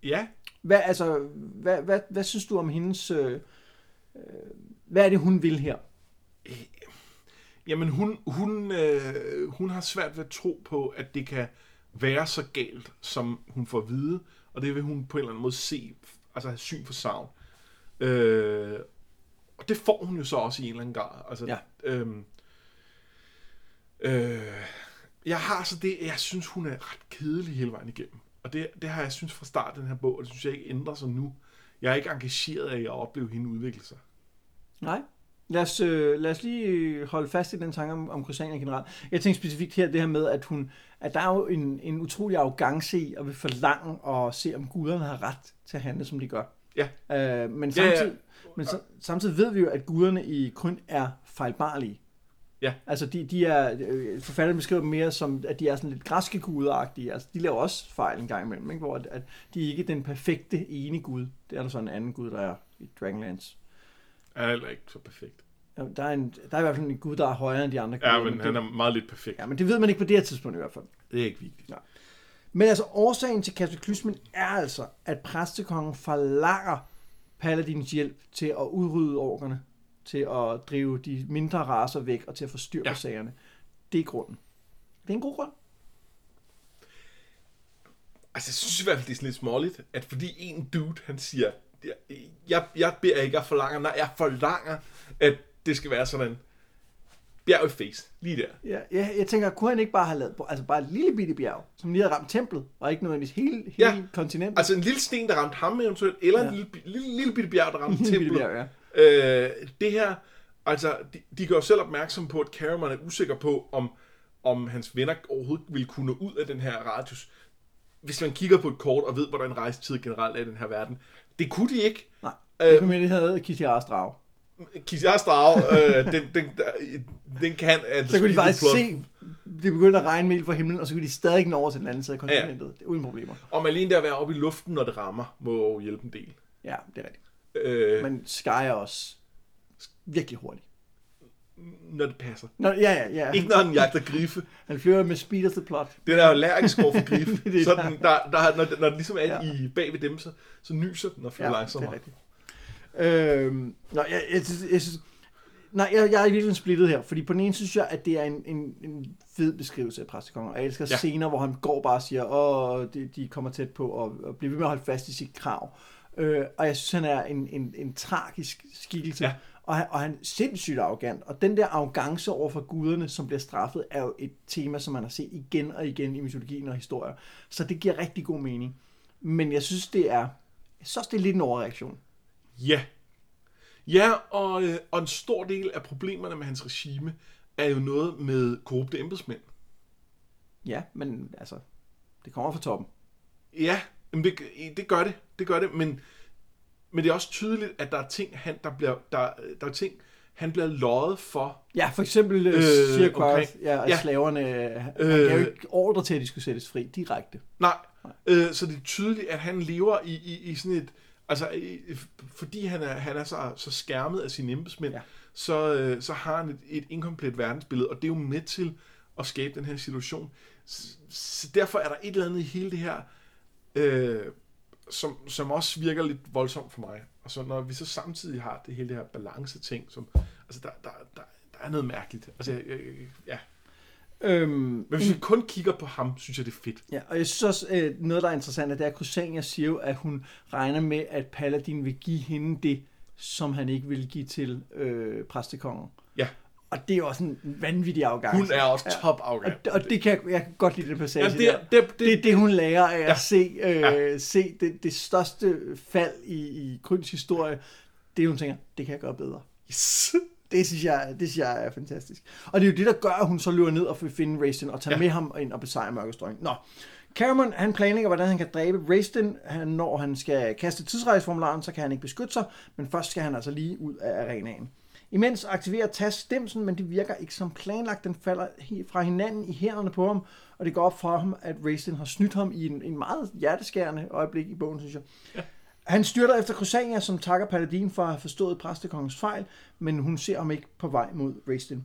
Ja, Hvad, altså, hvad, hvad, hvad synes du om hendes... Øh, øh, hvad er det, hun vil her? jamen hun, hun, øh, hun har svært ved at tro på, at det kan være så galt, som hun får at vide, og det vil hun på en eller anden måde se, altså have syn for savn. Øh, og det får hun jo så også i en eller anden grad. Altså, Ja. øhm, øh, jeg har så det, jeg synes, hun er ret kedelig hele vejen igennem. Og det, det har jeg synes fra start den her bog, og det synes jeg ikke ændrer sig nu. Jeg er ikke engageret af at opleve hende udvikle sig. Nej. Lad os, øh, lad os lige holde fast i den tanke om, om Christiania generelt. Jeg tænker specifikt her det her med, at, hun, at der er jo en, en utrolig arrogance i at vil forlange og se, om guderne har ret til at handle, som de gør. Ja. Øh, men Ja, ja. samtidig, men så, samtidig ved vi jo, at guderne i Kryn er fejlbarlige. Ja. Altså, de, de er, øh, forfatteren beskriver dem mere som, at de er sådan lidt græske guderagtige. Altså, de laver også fejl en gang imellem, ikke? hvor at, at de er ikke den perfekte ene gud. Det er der så en anden gud, der er i Dragonlance. Han er heller ikke så perfekt. Ja, Der er, en, der er i hvert fald en gud, der er højere end de andre Ja, guder, men det, han er meget lidt perfekt. ja, men det ved man ikke på det her tidspunkt i hvert fald. Det er ikke vigtigt. Men altså, årsagen til kataklysmen er altså, at præstekongen forlanger Paladins hjælp til at udrydde orkerne, til at drive de mindre raser væk og til at få styr på Ja. sagerne. Det er grunden. Det er en god grund. Altså, jeg synes i hvert fald, det er sådan lidt småligt, at fordi en dude, han siger, jeg, jeg, jeg beder ikke, jeg forlanger, nej, jeg forlanger, at det skal være sådan en bjerg i face, lige der. Ja, ja, jeg tænker, kunne han ikke bare have lavet altså bare et lille bitte bjerg, som lige havde ramt templet, og ikke nødvendigvis hele, hele Ja. kontinentet? Altså en lille sten, der ramte ham eventuelt, eller ja. En lille, lille, lille bitte bjerg, der ramte templet. bjerg, ja. Øh, det her, altså, de, de gør jo selv opmærksom på, at Cameron er usikker på, om, om hans venner overhovedet vil kunne nå ud af den her radius. Hvis man kigger på et kort og ved, hvordan rejsetid generelt er i den her verden. Det kunne de ikke. Nej, Øh, det kunne man ikke have Kitiaras drage. Kisias drage, øh, den, den, den kan... at Så kunne de faktisk plot. se, det begyndte at regne mel fra himlen, og så kunne de stadig nå over til den anden side af kontinentet. Er uden problemer. Om alene der at være oppe i luften, når det rammer, må jo hjælpe en del. Ja, det er rigtigt. Øh, Men Sky er også virkelig hurtig. når det passer. Nå, ja, ja, ja. Ikke når han jagter grife. Han flyver med speed of the plot. Den er allergisk over for grife. [LAUGHS] Det så den, der, der, når, når den ligesom er Ja. i bag ved dem, så, så nyser den og flyver Ja, ja, det langsommere. er rigtigt. Øhm, nå, jeg, jeg, synes- jeg, synes, nej, jeg, jeg er i virkeligheden splittet her, fordi på den ene synes jeg, at det er en, en, en fed beskrivelse af præstekonger, og jeg elsker. Ja. scener, hvor han går bare og siger, åh, de, de kommer tæt på, og, og bliver ved med at holde fast i sit krav. Øh, og jeg synes, han er en, en, en tragisk skikkelse, Ja. og, han, og han er sindssygt arrogant, og den der arrogance over for guderne, som bliver straffet, er jo et tema, som man har set igen og igen i mytologien og historier, så det giver rigtig god mening. Men jeg synes, det er, jeg synes det er lidt en overreaktion. Ja. Ja, og, øh, og en stor del af problemerne med hans regime er jo noget med korrupte embedsmænd. Ja, men altså, det kommer fra toppen. Ja, men det, det gør det. Det gør det, men, men det er også tydeligt, at der er ting, han, der bliver, der, der er ting, han bliver løjet for. Ja, for eksempel øh, Øh, siger omkring- ja, at ja. slaverne, øh, han Øh. gav jo ikke ordre til, at de skulle sættes fri direkte. Nej, øh, så det er tydeligt, at han lever i, i, i sådan et... Altså, i, fordi han er, han er så, så skærmet af sine embedsmænd, ja. så, øh, så har han et, et inkomplet verdensbillede, og det er jo med til at skabe den her situation. Så, så derfor er der et eller andet i hele det her, øh, som, som også virker lidt voldsomt for mig. Og så når vi så samtidig har det hele det her balance-ting, som, altså der, der, der, der er noget mærkeligt. Altså, jeg, jeg, ja. Øhm, Men hvis vi kun kigger på ham, synes jeg, det er fedt. ja, og jeg synes også, øh, noget, der er interessant, er, det er, at Crusania siger jo, at hun regner med, at Paladin vil give hende det, som han ikke vil give til øh, præstekongen. Ja. Og det er også en vanvittig afgang. Hun er også Ja. top Og, arrogant. og det kan jeg, jeg kan godt lide den passage Ja, der. det, det, det, Det er det, hun lærer af at Ja. se, øh, Ja. se det, det største fald i, i Kryns historie. Det hun tænker, det kan jeg gøre bedre. Yes. Det synes, jeg, det synes jeg er fantastisk. Og det er jo det, der gør, at hun så løber ned og vil finde Raistin og tage ja. Ja. med ham ind og besejre Mørkestrøgen. Nå, Cameron, han planlægger, hvordan han kan dræbe Raistin. Han, når han skal kaste tidsrejseformularen, så kan han ikke beskytte sig, men først skal han altså lige ud af arenaen. Imens aktiverer Tas stemsen, men det virker ikke som planlagt. Den falder fra hinanden i hænderne på ham, og det går op for ham, at Raistin har snydt ham i en, en meget hjerteskærende øjeblik i bogen, synes jeg. Han styrter efter Crusania, som takker Paladin for at have forstået præstekongens fejl, men hun ser ham ikke på vej mod Raistin.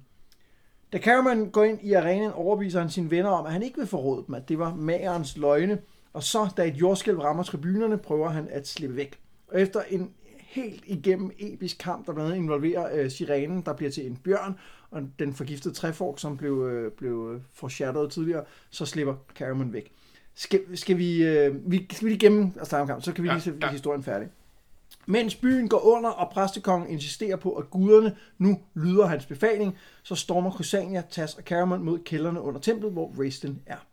Da Cameron går ind i arenaen, overbeviser han sine venner om, at han ikke vil forråde dem, at det var magerens løgne, og så, da et jordskælv rammer tribunerne, prøver han at slippe væk. Og efter en helt igennem episk kamp, der blandt andet involverer øh, sirenen, der bliver til en bjørn, og den forgiftede træfork, som blev, øh, blev øh, foreshadowet tidligere, så slipper Cameron væk. Skal, skal vi, øh, vi, skal vi lige gennem snakke om kampen, så kan vi Ja, lige se ja. historien færdig. Mens byen går under, og præstekongen insisterer på, at guderne nu lyder hans befaling, så stormer Crusania, Tas og Caramon mod kælderne under templet, hvor Raistin er.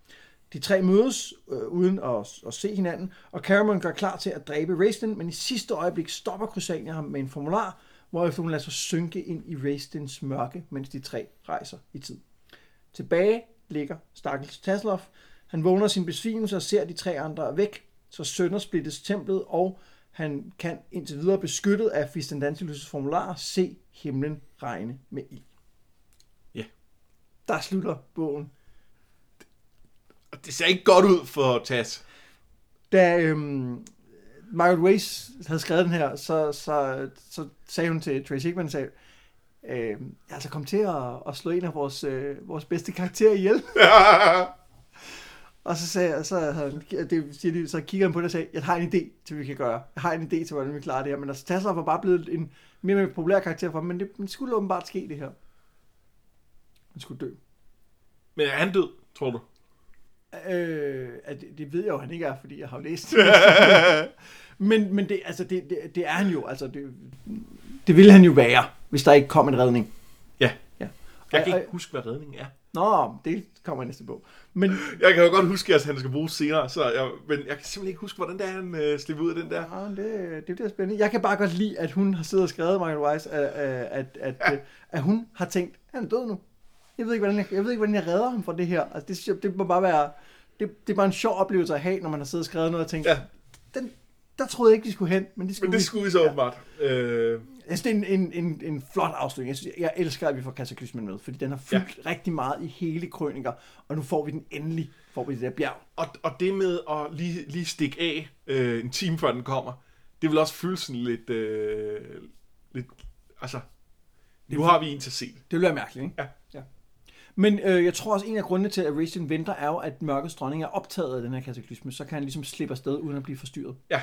De tre mødes øh, uden at, at se hinanden, og Caramon gør klar til at dræbe Raistin, men i sidste øjeblik stopper Crusania ham med en formular, hvorefter hun lader sig synke ind i Raistins mørke, mens de tre rejser i tid. Tilbage ligger Stakkels Tasloff. Han vågner sin besvimelse og ser de tre andre er væk, så sønder splittes templet, og han kan indtil videre beskyttet af Fistendantilus formular se himlen regne med ild. Ja. Der slutter bogen. Og det ser ikke godt ud for Tas. Da øhm, Margaret Weiss havde skrevet den her, så, så, så sagde hun til Tracy Hickman, sagde, øh, jeg altså kommet til at, at slå en af vores, øh, vores bedste karakterer ihjel. [LAUGHS] Og så sagde jeg, så, havde han, det siger de, så kigger han på det og sagde, jeg har en idé til, hvad vi kan gøre. Jeg har en idé til, hvordan vi klarer det her. Men altså, Tasler var bare blevet en mere mere populær karakter for ham, men det, men skulle åbenbart ske, det her. Han skulle dø. Men er han død, tror du? Øh, at det, det ved jeg jo, han ikke er, fordi jeg har læst det. [LAUGHS] men men det, altså, det, det, det er han jo. Altså, det, det ville han jo være, hvis der ikke kom en redning. Ja. Ja. Jeg kan ikke huske, hvad redningen er. Nå, det kommer i næste bog. Men Jeg kan jo godt huske, at han skal bruges senere, så jeg, men jeg kan simpelthen ikke huske, hvordan det er, han øh, slipper ud af den der. Ja, det, det bliver spændende. Jeg kan bare godt lide, at hun har siddet og skrevet, Margaret Weiss, at, at, at, at, at hun har tænkt, han er død nu. Jeg ved ikke, hvordan jeg, jeg, ved ikke, hvordan jeg redder ham fra det her. Altså, det, synes jeg, det må bare være... Det, det er bare en sjov oplevelse at have, når man har siddet og skrevet noget og tænkt, Ja. den, der troede jeg ikke, de skulle hen, men det skulle Men det skulle vi så åbenbart. Øh, Jeg synes, det er en, en, en, en flot afslutning. Jeg, synes, jeg elsker, at vi får kataklysmen med, fordi den har fyldt ja. rigtig meget i hele krøniker, og nu får vi den endelig, får vi det der bjerg. og, og det med at lige, lige stikke af øh, en time før den kommer, det vil også føles sådan lidt, øh, lidt altså, nu har vi en til at se det. Ville være mærkeligt, ikke? Ja. ja. Men øh, jeg tror også, en af grundene til, at Racing venter, er jo, at Mørkets Dronning er optaget af den her kataklysme, så kan han ligesom slippe afsted, uden at blive forstyrret. Ja,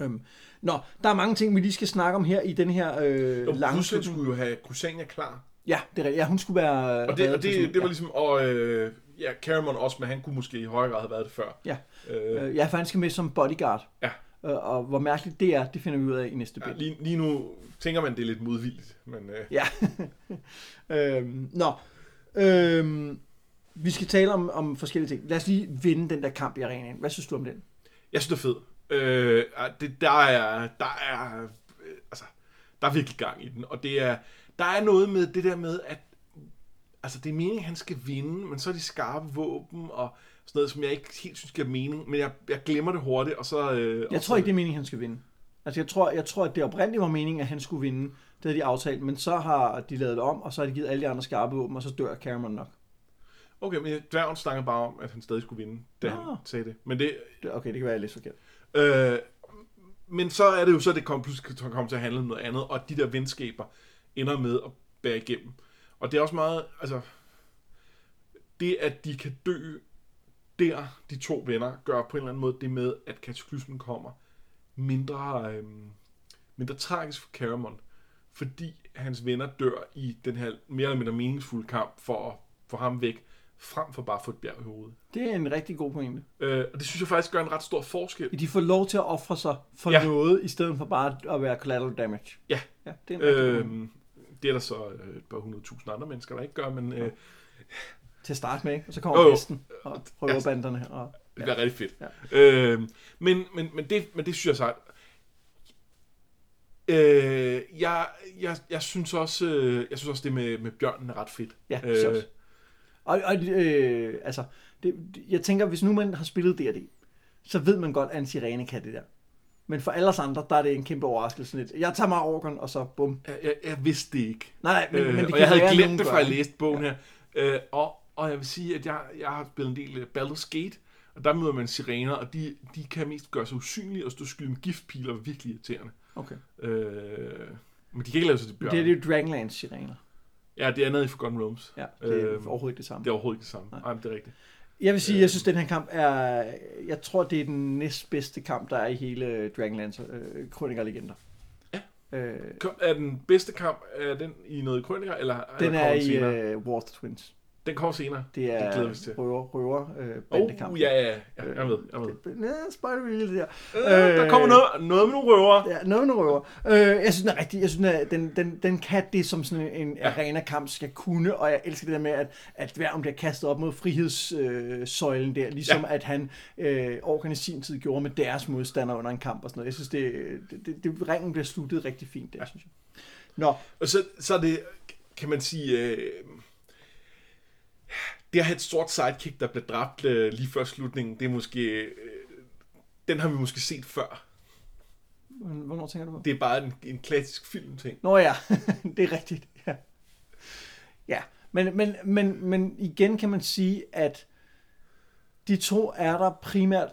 Øhm, nå, der er mange ting, vi lige skal snakke om her i den her øh, og lange Rusland skulle jo have Crusania klar. Ja, det er rigtigt. Ja, hun skulle være... Og det, og det, det var ja. ligesom, og øh, ja, Cameron også, men han kunne måske i højere grad have været det før. Ja. Øh, Øh, ja, for han skal med som bodyguard. ja. Øh, og hvor mærkeligt det er, det finder vi ud af i næste ja bind. lige, lige nu tænker man, det er lidt modvilligt, men øh, Ja. [LAUGHS] øhm, nå. Øhm, vi skal tale om, om forskellige ting. Lad os lige vinde den der kamp i arenaen. Hvad synes du om den? jeg synes, det er fedt. Øh, det, der er, der er, øh, altså, der er virkelig gang i den, og det er, der er noget med det der med, at altså, det er meningen, han skal vinde, men så er de skarpe våben, og sådan noget, som jeg ikke helt synes giver mening, men jeg, jeg glemmer det hurtigt, og så... Øh, Jeg og tror så, ikke, det er meningen, han skal vinde. Altså, jeg tror, jeg tror, at det oprindeligt var meningen, at han skulle vinde. Det havde de aftalt, men så har de lavet det om, og så har de givet alle de andre skarpe våben, og så dør Cameron nok. Okay, men dværgen snakker bare om, at han stadig skulle vinde, da Nå. han sagde det. Men det, Okay, det kan være, lidt forkert. Øh, men så er det jo så, det kom, pludselig komme til at handle om noget andet, og de der venskaber ender med at bære igennem. Og det er også meget, altså, det at de kan dø der, de to venner, gør på en eller anden måde det med, at kataklysmen kommer mindre, øhm, mindre tragisk for Caramon, fordi hans venner dør i den her mere eller mindre meningsfulde kamp for at få ham væk, frem for bare at få et bjerg i hovedet. Det er en rigtig god pointe. Øh, og det synes jeg faktisk gør en ret stor forskel. De får lov til at ofre sig for Ja. noget, i stedet for bare at være collateral damage. Ja. ja det er en rigtig. Øhm, det er der så øh, et par hundredtusind andre mennesker, der ikke gør, men øh, Til at starte med, ikke? Og så kommer Jo, jo. Vesten og røverbanderne. Og, det bliver rigtig fedt. Ja. Øhm, men, men, men, det, men det synes jeg så, øh, jeg, jeg, jeg synes også, øh, jeg synes også det med, med bjørnen er ret fedt. ja, Øh, øh, og, og øh, altså, det, jeg tænker, hvis nu man har spillet D&D, så ved man godt, at en sirene kan det der. Men for alle os andre, der er det en kæmpe overraskelse. Lidt. Jeg tager mig organ, og så bum. jeg, jeg, jeg vidste det ikke. Nej, nej, men, øh, men det og jeg havde glemt det, før jeg læste bogen ja. her. Øh, og, og jeg vil sige, at jeg, jeg har spillet en del øh, Baldur's Gate, og der møder man sirener, og de, de kan mest gøre sig usynlige og stå skyde med giftpiler, virkelig irriterende. Okay. Øh, men de kan ikke lave sig til bjørn. Det er det jo Dragonlance sirener. Ja, det er andet i Forgotten Realms. Ja, det er Øhm, overhovedet ikke det samme. Det er overhovedet ikke det samme. Nej, men det er rigtigt. Jeg vil sige, jeg synes, den her kamp er... Jeg tror, det er den næstbedste kamp, der er i hele Dragonlance øh, Krøniker Legender. Ja. Øh, Kom- Er den bedste kamp, er den i noget krøniker, eller den er kommer i øh, War of the Twins. Den kommer senere. Det Det er glæder vi til. røver, røver øh, Oh, bandekamp. ja, ja, ja. Jeg ved, jeg ved. Det, ja, spoiler vi lidt der. Øh, der kommer noget, noget med nogle røver. Ja, noget med røver. Øh, jeg synes, den er rigtig. Jeg synes, at den, den, den kan det, som sådan en Ja. arena-kamp skal kunne, og jeg elsker det der med, at, at dværgen bliver kastet op mod frihedssøjlen øh, søjlen der, ligesom ja. at han øh, Orkan i sin tid gjorde med deres modstander under en kamp og sådan noget. Jeg synes, det, det, det, det ringen bliver sluttet rigtig fint der, ja. synes jeg. Nå, Og så, så er det, kan man sige, øh, det at have et stort sidekick, der bliver dræbt øh, lige før slutningen, det er måske, øh, den har vi måske set før. hvornår tænker du på? Det er bare en, en klassisk filmting. Nå ja, [LAUGHS] det er rigtigt. Ja, ja. Men, men, men, men igen kan man sige, at de to er der primært,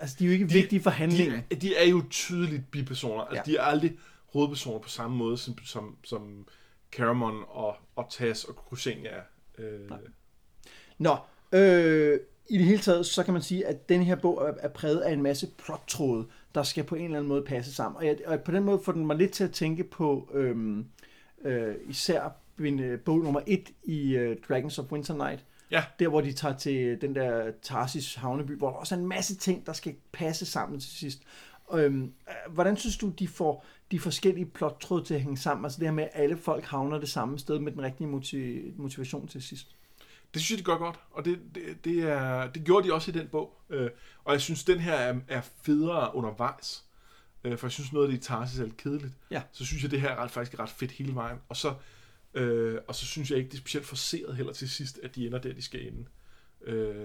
altså de er jo ikke vigtige for handlingen. De, de er jo tydeligt bipersoner. Altså, Ja. de er aldrig hovedpersoner på samme måde, som, som, som Caramon og, og Taz og Crusenia er. Øh, Nå, øh, i det hele taget, så kan man sige, at den her bog er, er præget af en masse plottråde, der skal på en eller anden måde passe sammen. Og, jeg, og på den måde får den mig lidt til at tænke på øhm, øh, især min, øh, bog nummer et i øh, Dragons of Winter Night. Ja. Der, hvor de tager til den der Tarsis havneby, hvor der også er en masse ting, der skal passe sammen til sidst. Øhm, øh, hvordan synes du, de får de forskellige plottråde til at hænge sammen? Altså det her med, at alle folk havner det samme sted med den rigtige motiv- motivation til sidst. Det synes jeg, de gør godt, og det, det, det, er, det gjorde de også i den bog. Øh, og jeg synes, den her er, er federe undervejs. Øh, for jeg synes, noget af det i Tarsis er lidt kedeligt. Ja. Så synes jeg, det her er ret, faktisk ret fedt hele vejen. Og så, øh, og så synes jeg ikke, det er specielt forceret heller til sidst, at de ender der, de skal ende. Øh,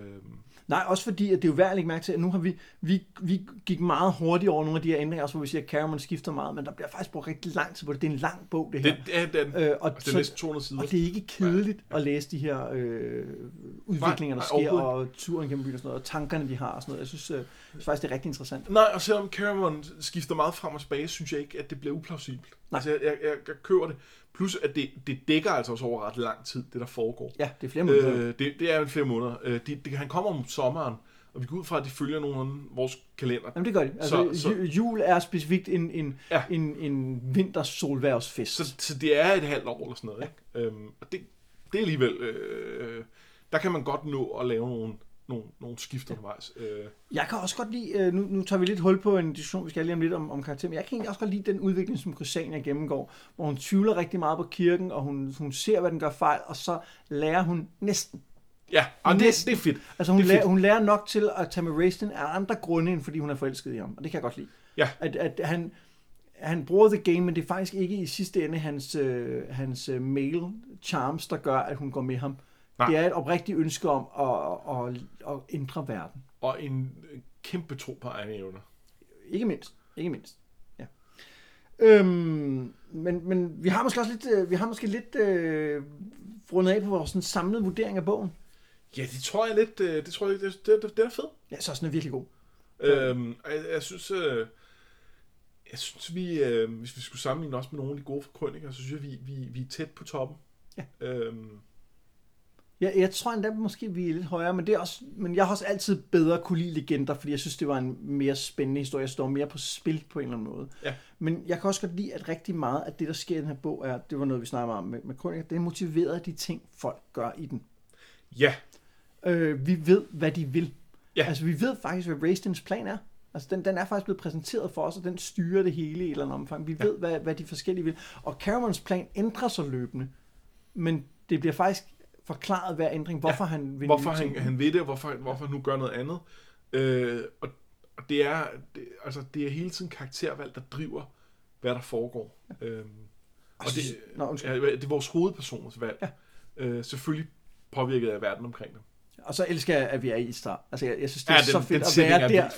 Nej, også fordi, at det er jo værd at lægge mærke til, at nu har vi, vi, vi gik meget hurtigt over nogle af de her ændringer, også hvor vi siger, at Cameron skifter meget, men der bliver faktisk brugt rigtig lang tid på det. Det er en lang bog, det her. det, er den, Øh, og, og det er næsten 200 sider. og det er ikke kedeligt at læse de her øh, udviklinger, der Nej, sker, og turen gennem byen og sådan noget, og tankerne, de har og sådan noget. Jeg synes, øh, synes faktisk, det er rigtig interessant. Nej, og selvom Cameron skifter meget frem og tilbage, synes jeg ikke, at det bliver uplausibelt. Nej. Altså, jeg, jeg, jeg, jeg køber det. Plus, at det, det dækker altså også over ret lang tid, det der foregår. Ja, det er flere måneder. Øh, det, det er flere måneder. Øh, det, det, han kommer om sommeren, og vi går ud fra, at de følger af vores kalender. Jamen det gør de. Altså, Så- så- ju- jul er specifikt en, en, Ja. en, en vintersolværvsfest. Så, så det er et halvt år eller sådan noget. Ikke? Øhm, og det, det er alligevel... Øh, der kan man godt nå at lave nogle, nogle, nogle skift undervejs. Øh, Jeg kan også godt lide, øh, nu, nu tager vi lidt hul på en diskussion, vi skal lige om lidt om, om karakter, men jeg kan egentlig også godt lide den udvikling, som Christiania gennemgår, hvor hun tvivler rigtig meget på kirken, og hun, hun ser, hvad den gør fejl, og så lærer hun næsten. ja, og det, Næsten. det er fedt. Altså hun, Det er lærer, fedt. hun lærer nok til at tage med Raistlin af andre grunde, end fordi hun er forelsket i ham, og det kan jeg godt lide. Ja. At, at han, han bruger the game, men det er faktisk ikke i sidste ende hans, øh, hans øh, male charms, der gør, at hun går med ham. Nej. Det er et oprigtigt ønske om at, at, at, at ændre verden. Og en kæmpe tro på egne evner. Ikke mindst. Ikke mindst. Ja. Øhm, men, men vi har måske også lidt, øh, vi har måske lidt øh, rundet af på vores sådan, samlede vurdering af bogen. Ja, det tror jeg lidt... Øh, det tror jeg, det, det, det, det er fedt. Ja, så den er virkelig god. Øhm, jeg, jeg synes... Øh, jeg synes, vi, øh, hvis vi skulle sammenligne også med nogle af de gode krøniker, så synes jeg, vi, vi, vi er tæt på toppen. Ja. Øhm, Jeg, jeg tror endda måske, vi er lidt højere, men, det er også, men jeg har også altid bedre kunne lide legender, fordi jeg synes, det var en mere spændende historie. Jeg står mere på spil på en eller anden måde. Ja. Men jeg kan også godt lide, at rigtig meget af det, der sker i den her bog, er, det var noget, vi snakkede om med, med krøniker, det er motiveret af de ting, folk gør i den. ja, Øh, vi ved, hvad de vil. Ja. Altså, vi ved faktisk, hvad Raistins plan er. Altså, den, den er faktisk blevet præsenteret for os, og den styrer det hele i et eller andet omfang. Vi Ja. ved, hvad, hvad de forskellige vil. Og Caramons plan ændrer sig løbende. Men det bliver faktisk forklaret hver ændring, hvorfor ja. han vil hvorfor han, han ved det, og hvorfor, hvorfor han nu gør noget andet. Øh, og, og det er, det, altså, det er hele tiden karaktervalg, der driver, hvad der foregår. Øhm, og det, Nå, undskyld. ja, det er vores hovedpersoners valg. Ja. Øh, selvfølgelig påvirket af verden omkring dem. Og så elsker jeg, at vi er i Istar. Altså, jeg, jeg synes, det er Ja, ja, den- så den fedt at være er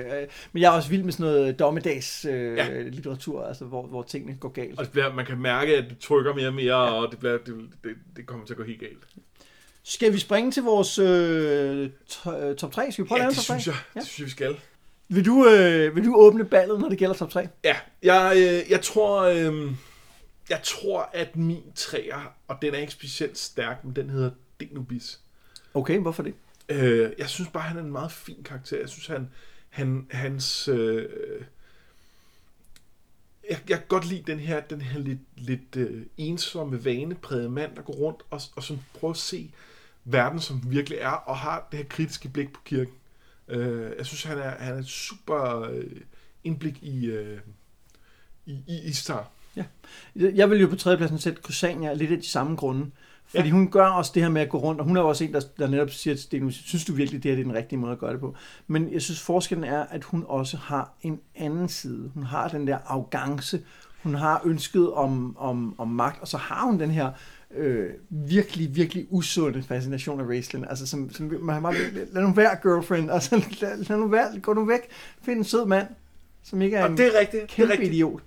der. Øh, men jeg er også vild med sådan noget dommedags øh, Ja. ja. litteratur, altså, hvor, hvor tingene går galt. Og det bliver, man kan mærke, at det trykker mere og mere, ja. og det, bliver, det, det, det kommer til at gå helt galt. Skal vi springe til vores øh, to- øh, top 3? Skal vi prøve Ja, at lave top 3? synes jeg, det synes jeg, vi skal. Vil du, øh, vil du åbne ballet, når det gælder top 3? Ja, jeg, øh, jeg tror, øh, jeg tror, at min træer, og den er ikke specielt stærk, men den hedder Denubis. Okay, hvorfor det? Øh, jeg synes bare, han er en meget fin karakter. Jeg synes, han, han hans... Øh, jeg, jeg kan godt lide den her, den her lidt, lidt øh, ensomme, vaneprægede mand, der går rundt og, og sådan prøver at se verden, som den virkelig er, og har det her kritiske blik på kirken. Øh, jeg synes, han er, han er super øh, indblik i, øh, i, i Istar. Jeg vil jo på tredjepladsen sætte Kusania lidt af de samme grunde. Fordi Ja. hun gør også det her med at gå rundt, og hun er også en, der, der netop siger til Stenus, synes du virkelig, det her det er den rigtige måde at gøre det på? Men jeg synes, forskellen er, at hun også har en anden side. Hun har den der arrogance, hun har ønsket om, om, om magt, og så har hun den her øh, virkelig, virkelig usunde fascination af Raistlin. Altså, som, som man bare, lad nu være, girlfriend. Altså, lad, lad nu være, gå nu væk. Find en sød mand, som ikke er Og en det er rigtigt. Det er kæmpe rigtigt. idiot.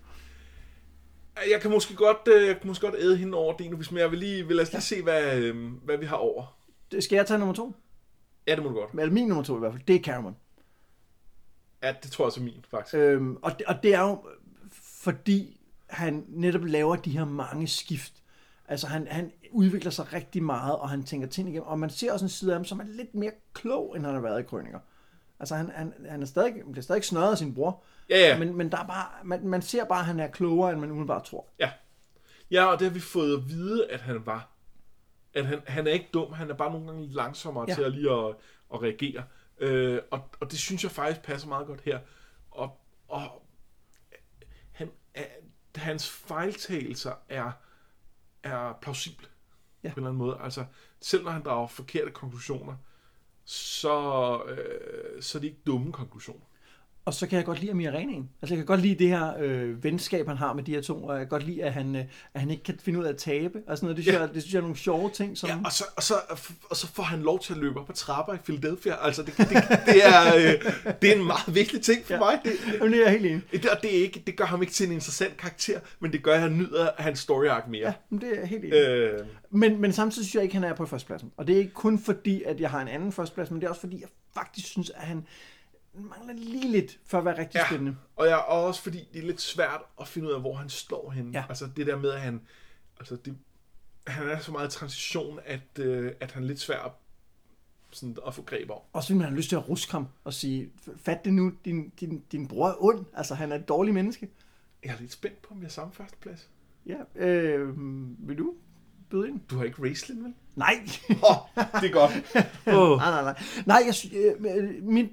Jeg kan måske godt, øh, måske godt æde hende over Denubis, men jeg vil lige, vil lad os lige se, hvad, øh, hvad vi har over. Skal jeg tage nummer to? Ja, det må du godt. Eller min nummer to i hvert fald. Det er Cameron. Ja, det tror jeg så er min, faktisk. Øhm, og, det, og det er jo, fordi han netop laver de her mange skift. Altså han, han udvikler sig rigtig meget, og han tænker ting igennem. Og man ser også en side af ham, som er lidt mere klog, end han har været i Krøninger. Altså han, han, han er stadig, bliver stadig snørret af sin bror, Ja, ja. men, men der er bare, man, man ser bare, at han er klogere, end man umiddelbart tror. Ja. Ja, og det har vi fået at vide, at han var. At han, han er ikke dum, han er bare nogle gange langsommere. Ja. til at lige at, at reagere. Øh, og, og det synes jeg faktisk passer meget godt her. Og, og han, er, hans fejltagelser er, er plausible Ja. på en eller anden måde. Altså, selv når han drager forkerte konklusioner, så, øh, så er det ikke dumme konklusioner. Og så kan jeg godt lide Amir Renaen. Altså jeg kan godt lide det her øh, venskab, han har med de her to, og jeg kan godt lide, at han, øh, at han ikke kan finde ud af at tabe. Og sådan noget. Det, synes, Ja. jeg, det synes jeg er nogle sjove ting. Som, Ja, og så, og, så, og så får han lov til at løbe op ad trapper i Philadelphia. Altså, det, det, det, er, øh, det er en meget vigtig ting for Ja. mig. Det, Jamen, det er jeg helt enig. det, og det, er ikke, det gør ham ikke til en interessant karakter, men det gør, at han nyder hans story arc mere. Ja, men det er helt enig. Øh, Men, men samtidig synes jeg ikke, at han er på førstepladsen. Og det er ikke kun fordi, at jeg har en anden førsteplads, men det er også fordi, jeg faktisk synes, at han mangler lige lidt for at være rigtig Ja. spændende. og jeg og også fordi det er lidt svært at finde ud af, hvor han står henne. Ja. Altså det der med, at han, altså det, han er så meget i transition, at, øh, at han er lidt svær at, sådan, at få greb over. Og så vil man have lyst til at ruske ham og sige, fat det nu, din, din, din bror er ond. Altså, han er et dårligt menneske. Jeg er lidt spændt på, om jeg har samme førsteplads. Ja, øh, vil du byde ind? Du har ikke Raceland, vel? Nej. Åh, det er godt. [LAUGHS] Oh. nej, nej, nej. Nej, jeg, sy- øh, mit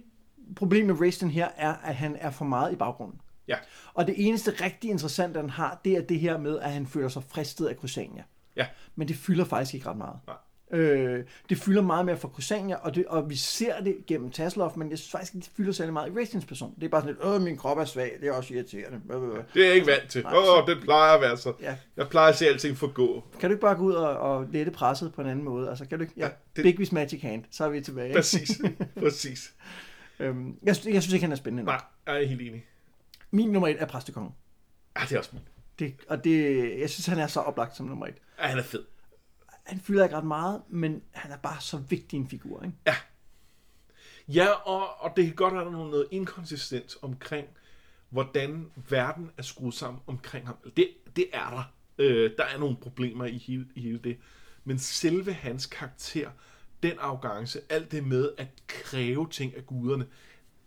problem med Raiston her er, at han er for meget i baggrunden. Ja. Og det eneste rigtig interessante, han har, det er det her med, at han føler sig fristet af Crusania. Ja. Men det fylder faktisk ikke ret meget. Nej. Øh, det fylder meget mere for Crusania, og, det, og vi ser det gennem Tasloff, men jeg synes faktisk ikke, det fylder særlig meget i Raistins person. Det er bare sådan lidt, åh, min krop er svag, det er også irriterende. Øh, øh, øh. Det er jeg ikke vant til. Åh, oh, det plejer at være så. Ja. Jeg plejer at se alting forgå. Kan du ikke bare gå ud og, og lette presset på en anden måde? Altså, kan du ikke? Ja, Ja, det- Big Magic Hand, så er vi tilbage. Præcis. [LAUGHS] Præcis. Øhm, jeg, synes- jeg synes ikke, han er spændende nok. Nej, jeg er helt enig. Min nummer et er præstekongen. Ja, det er også min. Det, og det, jeg synes, han er så oplagt som nummer et. Ja, han er fed. Han fylder ikke ret meget, men han er bare så vigtig en figur. Ikke? Ja, og, og det kan godt være, der er noget inkonsistens omkring, hvordan verden er skruet sammen omkring ham. Det, det er der. Øh, der er nogle problemer i hele, i hele det. Men selve hans karakter, den arrogance, alt det med at kræve ting af guderne,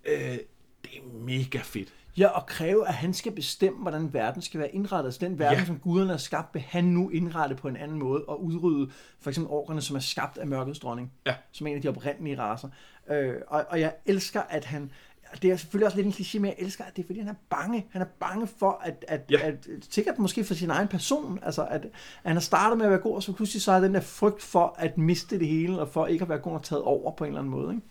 øh, det er mega fedt. Ja, og kræve, at han skal bestemme, hvordan verden skal være indrettet. Altså den verden, ja. som guderne har skabt, vil han nu indrette på en anden måde og udrydde for eksempel orkerne, som er skabt af mørkets dronning. Ja. Som er en af de oprindelige raser. Øh, og, og jeg elsker, at han... Det er selvfølgelig også lidt en kliché, men jeg elsker, at det er fordi, han er bange. Han er bange for, at, at, Ja. at sikkert måske for sin egen person, altså at, at han har startet med at være god, og så pludselig så er den der frygt for at miste det hele, og for ikke at være god og taget over på en eller anden måde. Ikke?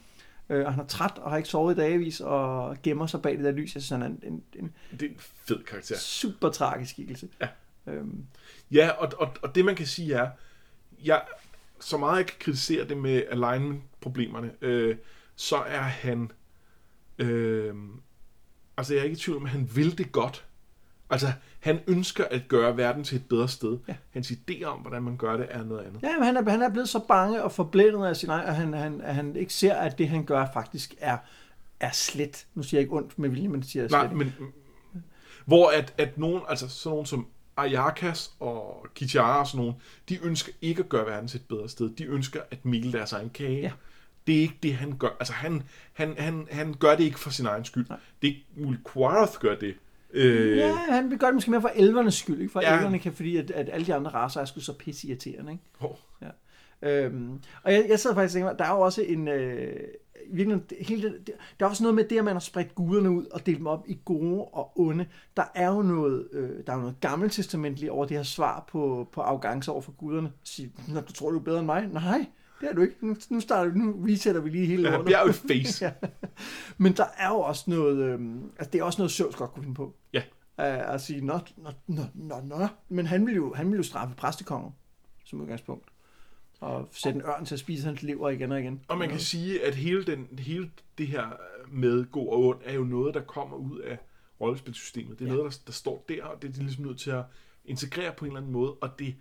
Øh, og han er træt og har ikke sovet i dagevis og gemmer sig bag det der lys. Jeg synes, han er en, en, en Det er en fed karakter. super tragisk skikkelse. Ja. Øhm, Ja, og, og, og det man kan sige er, jeg, så meget jeg kan kritisere det med alignment-problemerne, øh, så er han, øh, altså jeg er ikke i tvivl om, at han vil det godt. Altså, han ønsker at gøre verden til et bedre sted. Ja. Hans idéer om, hvordan man gør det, er noget andet. ja, men han er, han er blevet så bange og forblændet af sin egen, at han, han, at han ikke ser, at det han gør faktisk er, er slet. Nu siger jeg ikke ondt med vilje, men siger Nej, slet. men hvor at, at nogen, altså sådan nogen som Ayakas og Kichara og sådan nogen, de ønsker ikke at gøre verden til et bedre sted. De ønsker at mikle deres egen kage. Ja. Det er ikke det, han gør. Altså, han, han, han, han gør det ikke for sin egen skyld. Nej. Det er ikke Mulquarth gør det. Øh, Ja, han vil gøre det måske mere for elvernes skyld, ikke? For Ja. ja. elverne kan, fordi at, at alle de andre raser er sgu så pisse irriterende, ikke? hov. Øhm, og jeg, jeg sidder faktisk og tænker, mig, der er jo også en... Øh, virkelig, hele det, der er også noget med det, at man har spredt guderne ud og delt dem op i gode og onde. Der er jo noget, øh, der er jo noget gammeltestamentligt over det her svar på, på arrogance over for guderne. Sige, Nå, du tror, du er bedre end mig? Nej, det er du ikke. Nu, nu, starter, nu resetter vi lige hele Ja, lortet. i [LAUGHS] face. Ja. Men der er jo også noget, øhm, altså det er også noget Søvs godt kunne finde på. Ja. Uh, at sige, nå, nå, nå, nå, nå. Men han vil jo, han vil jo straffe præstekongen, som udgangspunkt. Og sætte en ørn til at spise hans lever igen og igen. Og man kan sige, at hele, den, hele det her med god og ond, er jo noget, der kommer ud af rollespilsystemet. Det er Ja. ja. noget, der, der står der, og det er de ligesom nødt til at integrere på en eller anden måde, og det,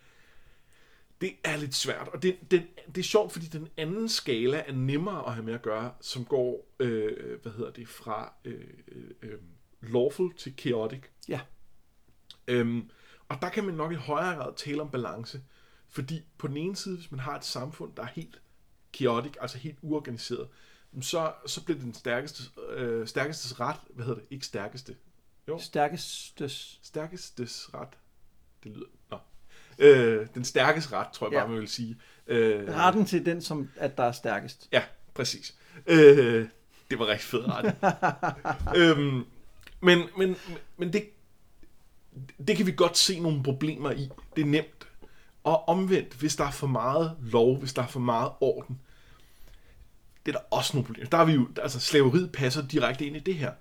det er lidt svært. Og det, det, det er sjovt, fordi den anden skala er nemmere at have med at gøre, som går, øh, hvad hedder det, fra øh, øh, øh, lawful til chaotic. Ja. Øhm, og der kan man nok i højere grad tale om balance. Fordi på den ene side, hvis man har et samfund, der er helt chaotic, altså helt uorganiseret, så, så bliver den stærkeste, øh, stærkestes ret, hvad hedder det, ikke stærkeste, jo, Stærkestes. stærkestes ret, det lyder, øh, den stærkeste ret, tror jeg Ja. bare, man vil sige. Øh, Retten til den, som at der er stærkest. Ja, præcis. Øh, det var rigtig fedt ret. [LAUGHS] øhm, men, men, men det, det kan vi godt se nogle problemer i. Det er nemt. Og omvendt, hvis der er for meget lov, hvis der er for meget orden, det er der også nogle problemer. Der er vi jo, altså slaveriet passer direkte ind i det her.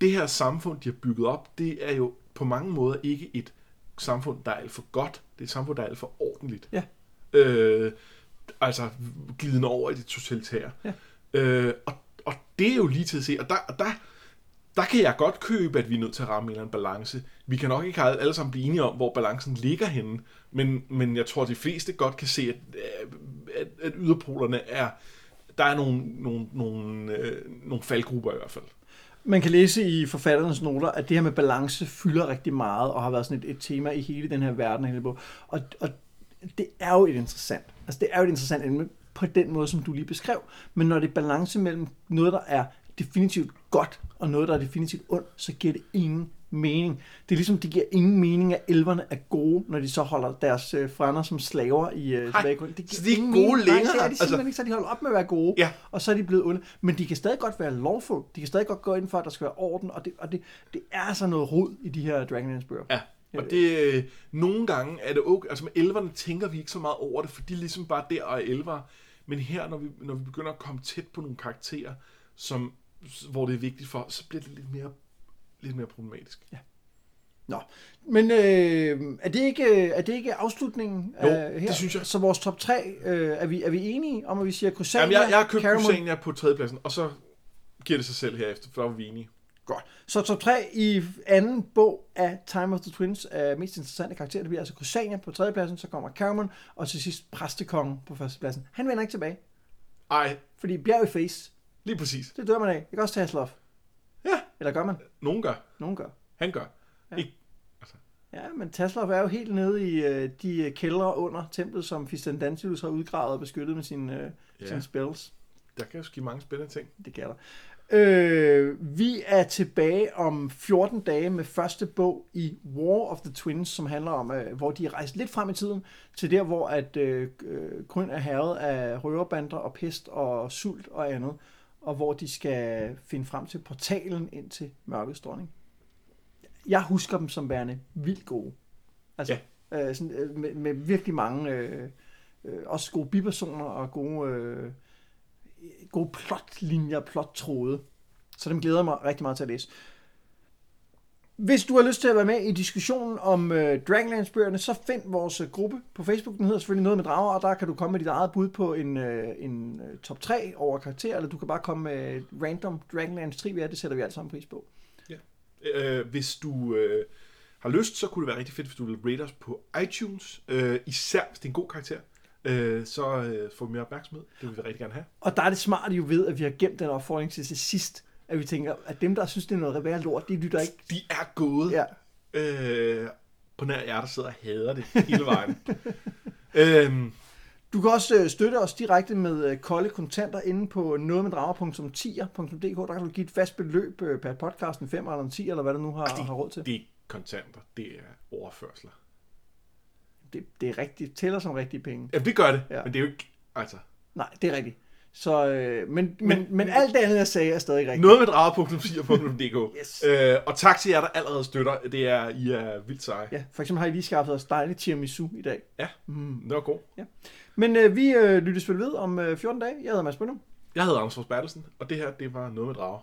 det her samfund, de har bygget op, det er jo på mange måder ikke et samfund, der er alt for godt. Det er et samfund, der er alt for ordentligt. Ja. Øh, altså glidende over i det totalitære. Ja. Øh, og, og det er jo lige til at se. Og der, og der, der kan jeg godt købe, at vi er nødt til at ramme en eller anden balance. Vi kan nok ikke alle sammen blive enige om, hvor balancen ligger henne, men, men jeg tror, at de fleste godt kan se, at, at, at yderpolerne er, der er nogle, nogle, nogle, øh, nogle faldgrupper i hvert fald. Man kan læse i forfatterens noter, at det her med balance fylder rigtig meget, og har været sådan et, et tema i hele den her verden. Hele på. Og, og det er jo et interessant. Altså det er jo et interessant emne på den måde, som du lige beskrev. Men når det er balance mellem noget, der er definitivt godt, og noget, der er definitivt ondt, så giver det ingen mening. Det er ligesom, det giver ingen mening, at elverne er gode, når de så holder deres øh, frænder som slaver i øh. Det så de er ikke gode mening. længere? Nej, det er de Altså- simpelthen ikke, så de holder op med at være gode, Ja. og så er de blevet onde. Men de kan stadig godt være lawful. De kan stadig godt gå ind for, at der skal være orden, og det, og det, det er altså noget rod i de her Dragonlance bøger. Ja, og det, øh, nogle gange er det okay, altså med elverne tænker vi ikke så meget over det, for de er ligesom bare der og er elver. Men her, når vi, når vi begynder at komme tæt på nogle karakterer, som, hvor det er vigtigt for, så bliver det lidt mere, lidt mere problematisk. Nå, men øh, er, det ikke, er det ikke afslutningen Jo, af, her? det synes jeg. Så vores top 3, øh, er, vi, er vi enige om, at vi siger Crusania, Jamen, jeg, jeg har købt Caramel? Crusania på tredjepladsen, og så giver det sig selv herefter, for der var vi enige. Godt. Så top 3 i anden bog af Time of the Twins er mest interessante karakterer. Det bliver altså Crusania på tredjepladsen, så kommer Caramon, og til sidst Præstekongen på førstepladsen. Han vender ikke tilbage, Ej, fordi bjerg i face, lige præcis. det dør man af. Det kan også tage Slof. Eller gør man? nogen gør. Nogen gør. Han gør. Ja. Ikke, Ja, men Tasloff er jo helt nede i øh, de øh, kældre under templet, som Fistandantius har udgravet og beskyttet med sine, øh, Ja. sine spells. der kan jo ske mange spændende ting. Det kan der. Øh, vi er tilbage om 14 dage med første bog i War of the Twins, som handler om, øh, hvor de er rejst lidt frem i tiden, til der, hvor at øh, øh, Grøn er herret af røverbander og pest og sult og andet, og hvor de skal finde frem til portalen ind til mørkets dronning. Jeg husker dem som værende vildt gode. Altså, ja. øh, sådan, øh, med, med virkelig mange, øh, øh, også gode bipersoner og gode... Øh, gode plotlinjer, plottråde. Så dem glæder jeg mig rigtig meget til at læse. Hvis du har lyst til at være med i diskussionen om øh, Dragonlance-bøgerne, så find vores øh, gruppe på Facebook. Den hedder selvfølgelig noget med drager, og der kan du komme med dit eget bud på en, øh, en øh, top 3 over karakterer, eller du kan bare komme med random Dragonlance trivia. Det sætter vi alt sammen pris på. Øh, hvis du øh, har lyst, så kunne det være rigtig fedt, hvis du vil rate os på iTunes. Øh, især hvis det er en god karakter. Øh, så øh, får vi mere opmærksomhed. Det vil vi rigtig gerne have. Og der er det smart jo ved, at vi har gemt den opfordring til sidst, at vi tænker, at dem, der synes, det er noget værre lort, de lytter ikke. De er gode. Ja. Øh, på nær jer, der sidder og hader det hele vejen. [LAUGHS] øhm, Du kan også øh, støtte os direkte med øh, kolde kontanter inde på nogetmeddrager.10.dk. Der kan du give et fast beløb øh, per podcast, en 5 eller en 10, eller hvad du nu har, har råd til. det er kontanter, det er overførsler. Det, det er rigtigt. tæller som rigtige penge. Ja, det gør det, ja. men det er jo ikke... Altså, Nej, det er rigtigt. Så, øh, men, men, men, Men- alt det andet, jeg sagde, er stadig rigtigt. noget med drager.10.dk. Yes. øh, og tak til jer, der allerede støtter. Det er, I er vildt seje. Ja, for eksempel har I lige skaffet os dejlig tiramisu i dag. Ja, Mm. det var god. Men øh, vi øh, lyttes vel ved om øh, 14 dage. Jeg hedder Mads Bønum. Jeg hedder Anders Fors Bertelsen, og det her, det var noget med drager.